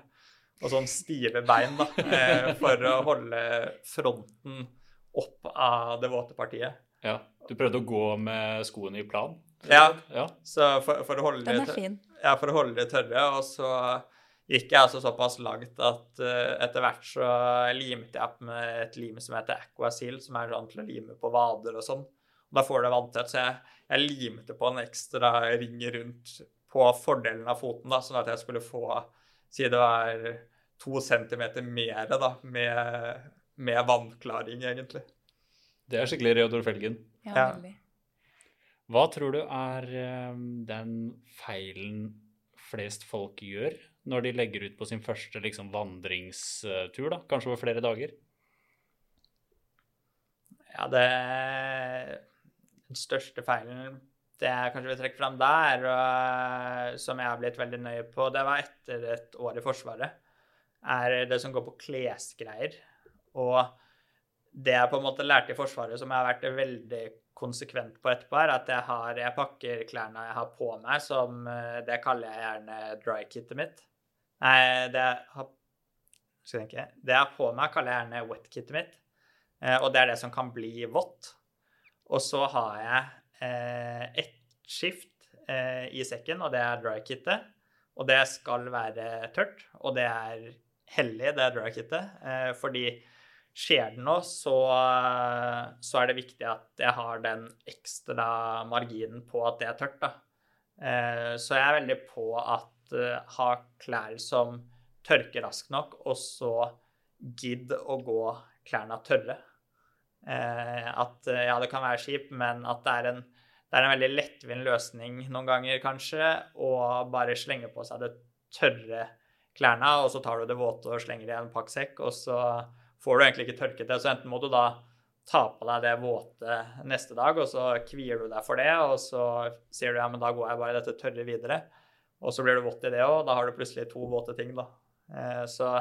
og sånn stive bein da, eh, for å holde fronten opp av det våte partiet. Ja. Du prøvde å gå med skoene i plan? Ja. ja. Så for, for, å holde Den det, er fin. ja, for å holde det tørre, og så gikk jeg altså såpass langt at uh, etter hvert så limte jeg opp med et lim som heter Aquasil, som er sånn til å lime på vader og sånn. Da får det vanntett, så jeg, jeg limte på en ekstra ring rundt på fordelen av foten, da, sånn at jeg skulle få Si det var to centimeter mer da, med, med vannklaring, egentlig. Det er skikkelig Reodor Felgen. Ja, Ja. veldig. Hva tror du er eh, den feilen flest folk gjør når de legger ut på sin første liksom, vandringstur, da? Kanskje over flere dager? Ja, det Den største feilen det jeg kanskje vil trekke fram der, og, som jeg har blitt veldig nøye på, det var etter et år i Forsvaret. er det som går på klesgreier. Og det jeg på en måte lærte i Forsvaret, som jeg har vært veldig konsekvent på etterpå, er at jeg, har, jeg pakker klærne jeg har på meg, som eh, Det kaller jeg gjerne dry-kittet mitt. Nei, det jeg har skal jeg tenke, Det jeg har på meg, kaller jeg gjerne wet-kittet mitt. Eh, og det er det som kan bli vått. Og så har jeg eh, ett skift eh, i sekken, og det er dry-kittet. Og det skal være tørt, og det er hellig, det dry-kittet. Eh, fordi Skjer det noe, så, så, er det viktig at jeg har den ekstra marginen på at det er tørt. Da. Eh, så jeg er veldig på at eh, ha klær som tørker raskt nok, og så gidd å gå klærne tørre. Eh, at ja, det kan være kjipt, men at det er en, det er en veldig lettvint løsning noen ganger, kanskje, å bare slenge på seg det tørre klærne, og så tar du det våte og slenger det i en pakksekk, og så får du egentlig ikke tørket det. Så enten må du da ta på deg det våte neste dag, og så kvier du deg for det, og så sier du ja, men da går jeg bare dette tørre videre. Og så blir du vått i det òg, da har du plutselig to våte ting, da. Eh, så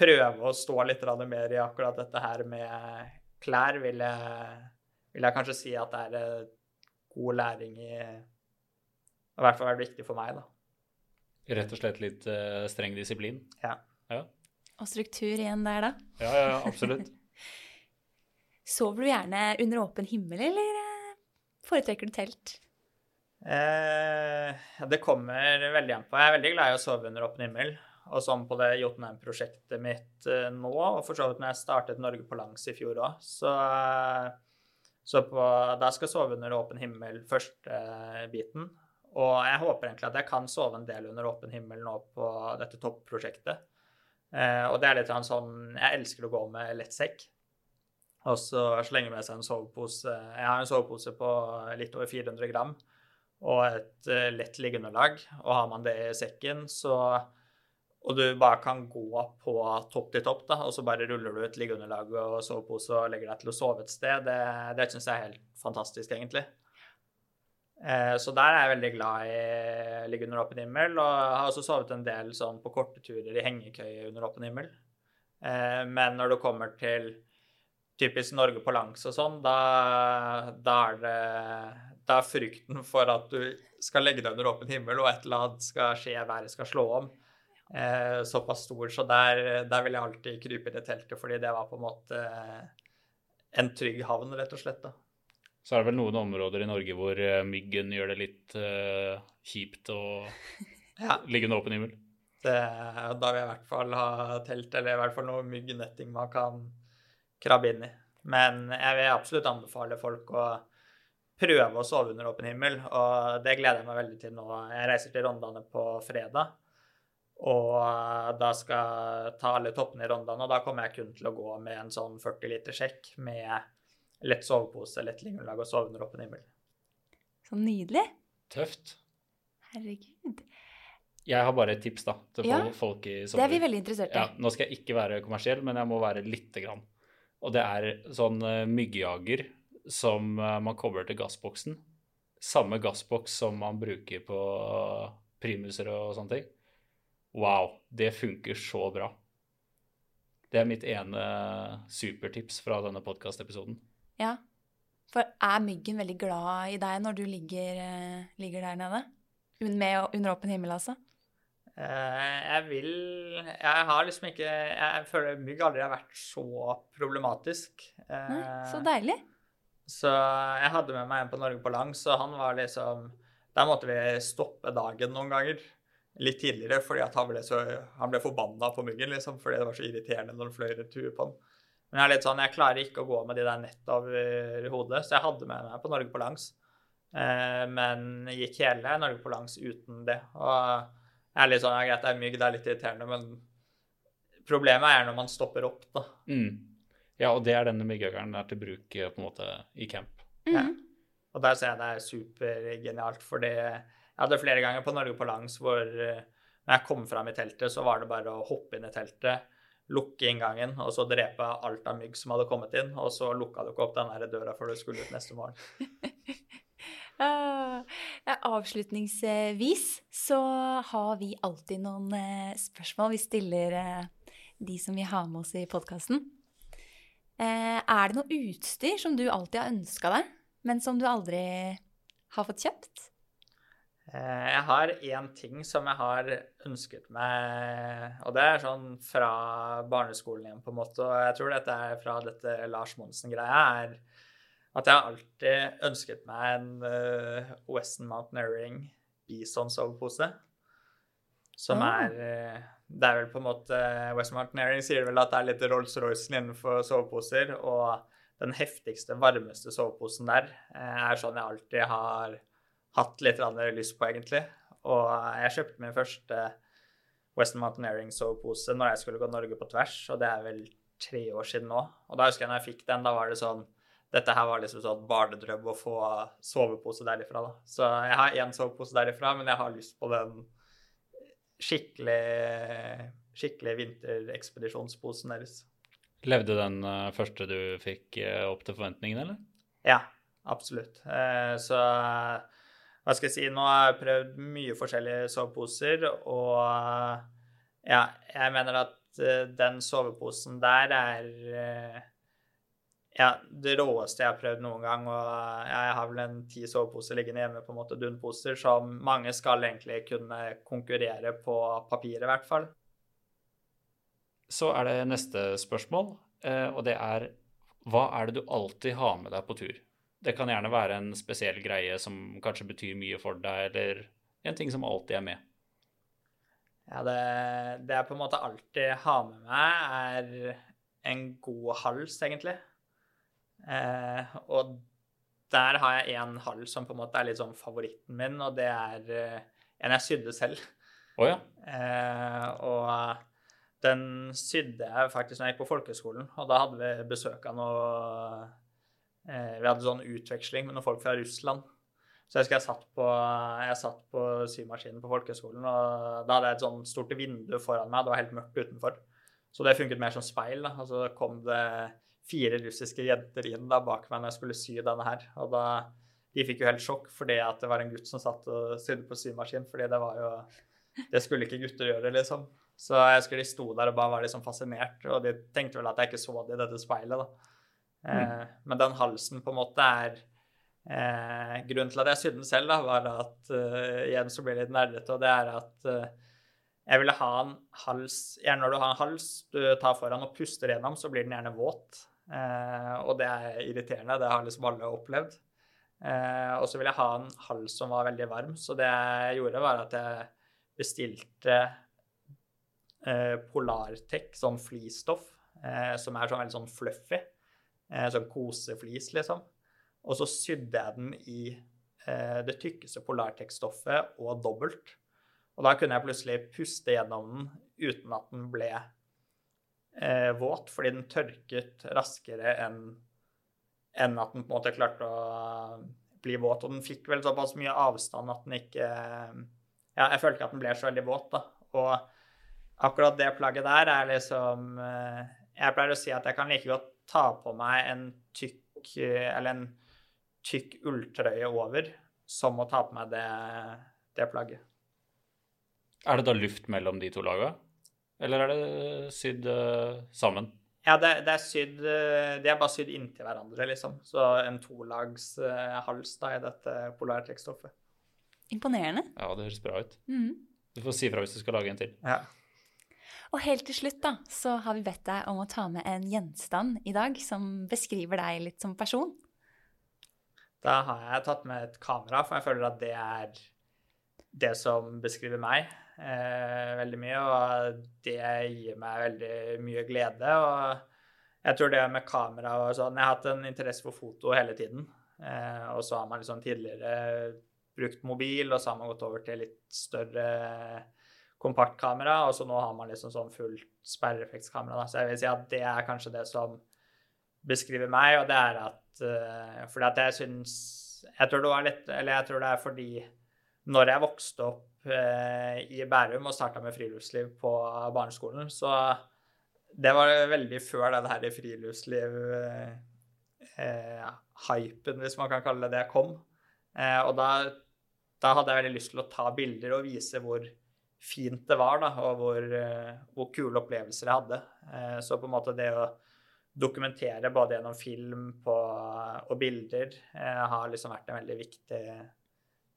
prøve å stå litt mer i akkurat dette her med klær, vil jeg, vil jeg kanskje si at det er eh, god læring i I hvert fall vært viktig for meg, da. Rett og slett litt uh, streng disiplin? Ja. ja. Og struktur igjen der, da. Ja, ja, absolutt. *laughs* Sover du gjerne under åpen himmel, eller eh, foretrekker du telt? Eh, det kommer veldig an på. Jeg er veldig glad i å sove under åpen himmel. Og sånn på det Jotunheim-prosjektet mitt eh, nå, og for så vidt når jeg startet Norge på langs i fjor òg, så, så på, da skal jeg sove under åpen himmel første biten. Og jeg håper egentlig at jeg kan sove en del under åpen himmel nå på dette topprosjektet. Eh, og det er litt sånn Jeg elsker å gå med lett sekk. Og så slenge med seg en sovepose. Jeg har en sovepose på litt over 400 gram og et lett liggeunderlag. Og har man det i sekken, så Og du bare kan gå på topp til topp, da, og så bare ruller du ut liggeunderlag og sovepose og legger deg til å sove et sted, det, det syns jeg er helt fantastisk, egentlig. Eh, så der er jeg veldig glad i å ligge under åpen himmel. Og har også sovet en del sånn på korte turer i hengekøye under åpen himmel. Eh, men når det kommer til typisk Norge på langs og sånn, da, da, er det da er frykten for at du skal legge deg under åpen himmel, og et eller annet skal skje, været skal slå om, eh, såpass stor. Så der, der, vil jeg alltid krype i det teltet, fordi det var på en måte en trygg havn, rett og slett. da. Så er det vel noen områder i Norge hvor uh, myggen gjør det litt uh, kjipt å *laughs* ja. ligge under åpen himmel. Det, da vil jeg i hvert fall ha telt, eller i hvert fall noe myggnetting man kan krabbe inn i. Men jeg vil absolutt anbefale folk å prøve å sove under åpen himmel, og det gleder jeg meg veldig til nå. Jeg reiser til Rondane på fredag, og da skal jeg ta alle toppene i Rondane, og da kommer jeg kun til å gå med en sånn 40 liter sjekk med lett sovepose, lett liggeunderlag og sove under åpen himmel. Så nydelig. Tøft. Herregud. Jeg har bare et tips da, til ja, folk i sommer. Det er vi veldig interessert i. Ja, nå skal jeg ikke være kommersiell, men jeg må være lite grann. Og det er sånn uh, myggjager som uh, man kobler til gassboksen. Samme gassboks som man bruker på primuser og sånne ting. Wow, det funker så bra. Det er mitt ene supertips fra denne podkastepisoden. Ja. For er myggen veldig glad i deg når du ligger, uh, ligger der nede? Med, under åpen himmel, altså? Uh, jeg vil Jeg har liksom ikke Jeg føler mygg aldri har vært så problematisk. Nei, så deilig. Så jeg hadde med meg en på Norge på langs, og han var liksom Der måtte vi stoppe dagen noen ganger. Litt tidligere, fordi han ble, så, han ble forbanna på myggen, liksom, fordi det var så irriterende når han fløy rundt huet på han. Men jeg er litt sånn, jeg klarer ikke å gå med de der nett over hodet, så jeg hadde med meg på Norge på langs. Eh, men gikk hele Norge på langs uten det. Og jeg er litt sånn, ja, greit, det er mygg, det er litt irriterende, men problemet er når man stopper opp, da. Mm. Ja, og det er denne myggøkeren der til bruk eh, på en måte i camp. Mm. Ja. Og der ser jeg det er supergenialt, fordi jeg hadde flere ganger på Norge på langs hvor eh, når jeg kom fram i teltet, så var det bare å hoppe inn i teltet lukke inngangen og så drepe alt av mygg som hadde kommet inn. Og så lukka du ikke opp den døra før du skulle ut neste morgen. *laughs* Uh, avslutningsvis så har vi alltid noen uh, spørsmål vi stiller uh, de som vi har med oss i podkasten. Eh, er det noe utstyr som du alltid har ønska deg, men som du aldri har fått kjøpt? Eh, jeg har én ting som jeg har ønsket meg, og det er sånn fra barneskolen igjen, på en måte. Og jeg tror dette er fra dette Lars Monsen-greia, er at jeg har alltid ønsket meg en uh, Western Mountaineering Bison sovepose. Som Ah. er uh, Det er vel på en måte Western Mountaineering sier vel at det er litt Rolls-Roycen innenfor soveposer. Og den heftigste, varmeste soveposen der er sånn jeg alltid har hatt litt lyst på, egentlig. Og jeg kjøpte min første Western Mountaineering sovepose når jeg skulle gå Norge på tvers, og det er vel tre år siden nå. Og da husker jeg når jeg fikk den, da var det sånn Dette her var liksom sånn barnedrøm å få sovepose derifra, da. Så jeg har én sovepose derifra, men jeg har lyst på den skikkelig skikkelig vinterekspedisjonsposen deres. Levde den eh, første du fikk eh, opp til forventningene, eller? Ja, absolutt. Eh, Så hva skal jeg si Nå har jeg prøvd mye forskjellige soveposer, og ja, jeg mener at eh, den soveposen der er eh, ja, det råeste jeg har prøvd noen gang. Og jeg har vel en ti soveposer liggende hjemme, på en måte dunposer, som mange skal egentlig kunne konkurrere på papiret, i hvert fall. Så er det neste spørsmål, eh, og det er hva er det du alltid har med deg på tur? Det kan gjerne være en spesiell greie som kanskje betyr mye for deg, eller en ting som alltid er med. Ja, det, det jeg på en måte alltid har med meg, er en god hals, egentlig. Eh, og der har jeg en hals som på en måte er litt sånn favoritten min, og det er eh, en jeg sydde selv. Oh, ja. Eh, og den sydde jeg faktisk når jeg gikk på folkehøgskolen, og da hadde vi besøk av noe eh, Vi hadde sånn utveksling med noen folk fra Russland. Så jeg husker jeg satt på, jeg satt på symaskinen på folkehøgskolen, og da hadde jeg et sånn stort vindu foran meg, det var helt mørkt utenfor. Så det funket mer som speil, da. Og så kom det fire russiske jenter inn da bak meg når jeg skulle sy denne her. Og da De fikk jo helt sjokk fordi at det var en gutt som satt og sydde på symaskin, fordi det var jo Det skulle ikke gutter gjøre, liksom. Så jeg husker de sto der og bare var liksom fascinert, og de tenkte vel at jeg ikke så det i dette speilet, da. Eh, men den halsen på en måte er eh, Grunnen til at jeg sydde den selv, da, var at uh, igjen så blir det litt nerdete, og det er at uh, jeg ville ha en hals Gjerne når du har en hals du tar foran og puster gjennom, så blir den gjerne våt. Eh, og det er irriterende. Det har liksom alle opplevd. Eh, og så ville jeg ha en hals som var veldig varm, så det jeg gjorde, var at jeg bestilte eh, Polartec, sånn flistoff, eh, som er sånn veldig sånn fluffy. Eh, sånn koseflis, liksom. Og så sydde jeg den i eh, det tykkeste Polartec-stoffet og dobbelt. Og da kunne jeg plutselig puste gjennom den uten at den ble eh, våt, fordi den tørket raskere enn enn at den på en måte klarte å bli våt. Og den fikk vel såpass mye avstand at den ikke Ja, jeg følte ikke at den ble så veldig våt, da. Og akkurat det plagget der er liksom eh, Jeg pleier å si at jeg kan like godt ta på meg en tykk Eller en tykk ulltrøye over som å ta på meg det, det plagget. Er det da luft mellom de to laga? Eller er det sydd eh, sammen? Ja, det, det er sydd eh, De er bare sydd inntil hverandre, liksom. Så en tolags eh, hals da i dette polartrekkstoffet. Imponerende. Ja, det høres bra ut. Mm. Du får si fra hvis du skal lage en til. Ja. Og helt til slutt da, så har vi bedt deg om å ta med en gjenstand i dag som beskriver deg litt som person. Da har jeg tatt med et kamera, for jeg føler at det er det som beskriver meg eh, veldig mye. Og det gir meg veldig mye glede. Og jeg tror det med kamera og sånn Jeg har hatt en interesse for foto hele tiden. Eh, og så har man liksom tidligere brukt mobil, og så har man gått over til litt større kompaktkamera, og så nå har man liksom sånn fullt sperreeffektskamera. Så jeg vil si at det er kanskje det som beskriver meg, og det er at uh, Fordi at jeg syns Jeg tror det var litt Eller jeg tror det er fordi når jeg vokste opp uh, i Bærum og starta med friluftsliv på barneskolen, så det var veldig før den her friluftsliv-hypen, hvis man kan kalle det det, kom. Eh, og da, da hadde jeg veldig lyst til å ta bilder og vise hvor fint det var, da, og hvor, eh, hvor kule opplevelser jeg hadde. Eh, så på en måte det å dokumentere både gjennom film på, og bilder eh, har liksom vært en veldig viktig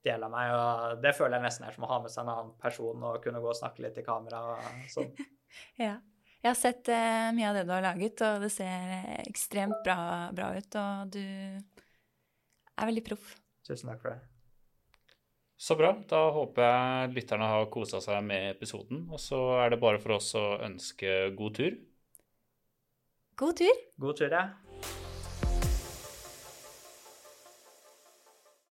del av meg. Og det føler jeg nesten er som å ha med seg en annen person og kunne gå og snakke litt i kamera og sånn. *laughs* Ja. Jeg har sett eh, mye av det du har laget, og det ser ekstremt bra, bra ut. Og du er veldig proff. Tusen takk for det. Så bra. Da håper jeg lytterne har kosa seg med episoden. Og så er det bare for oss å ønske god tur. God tur! God tur, ja.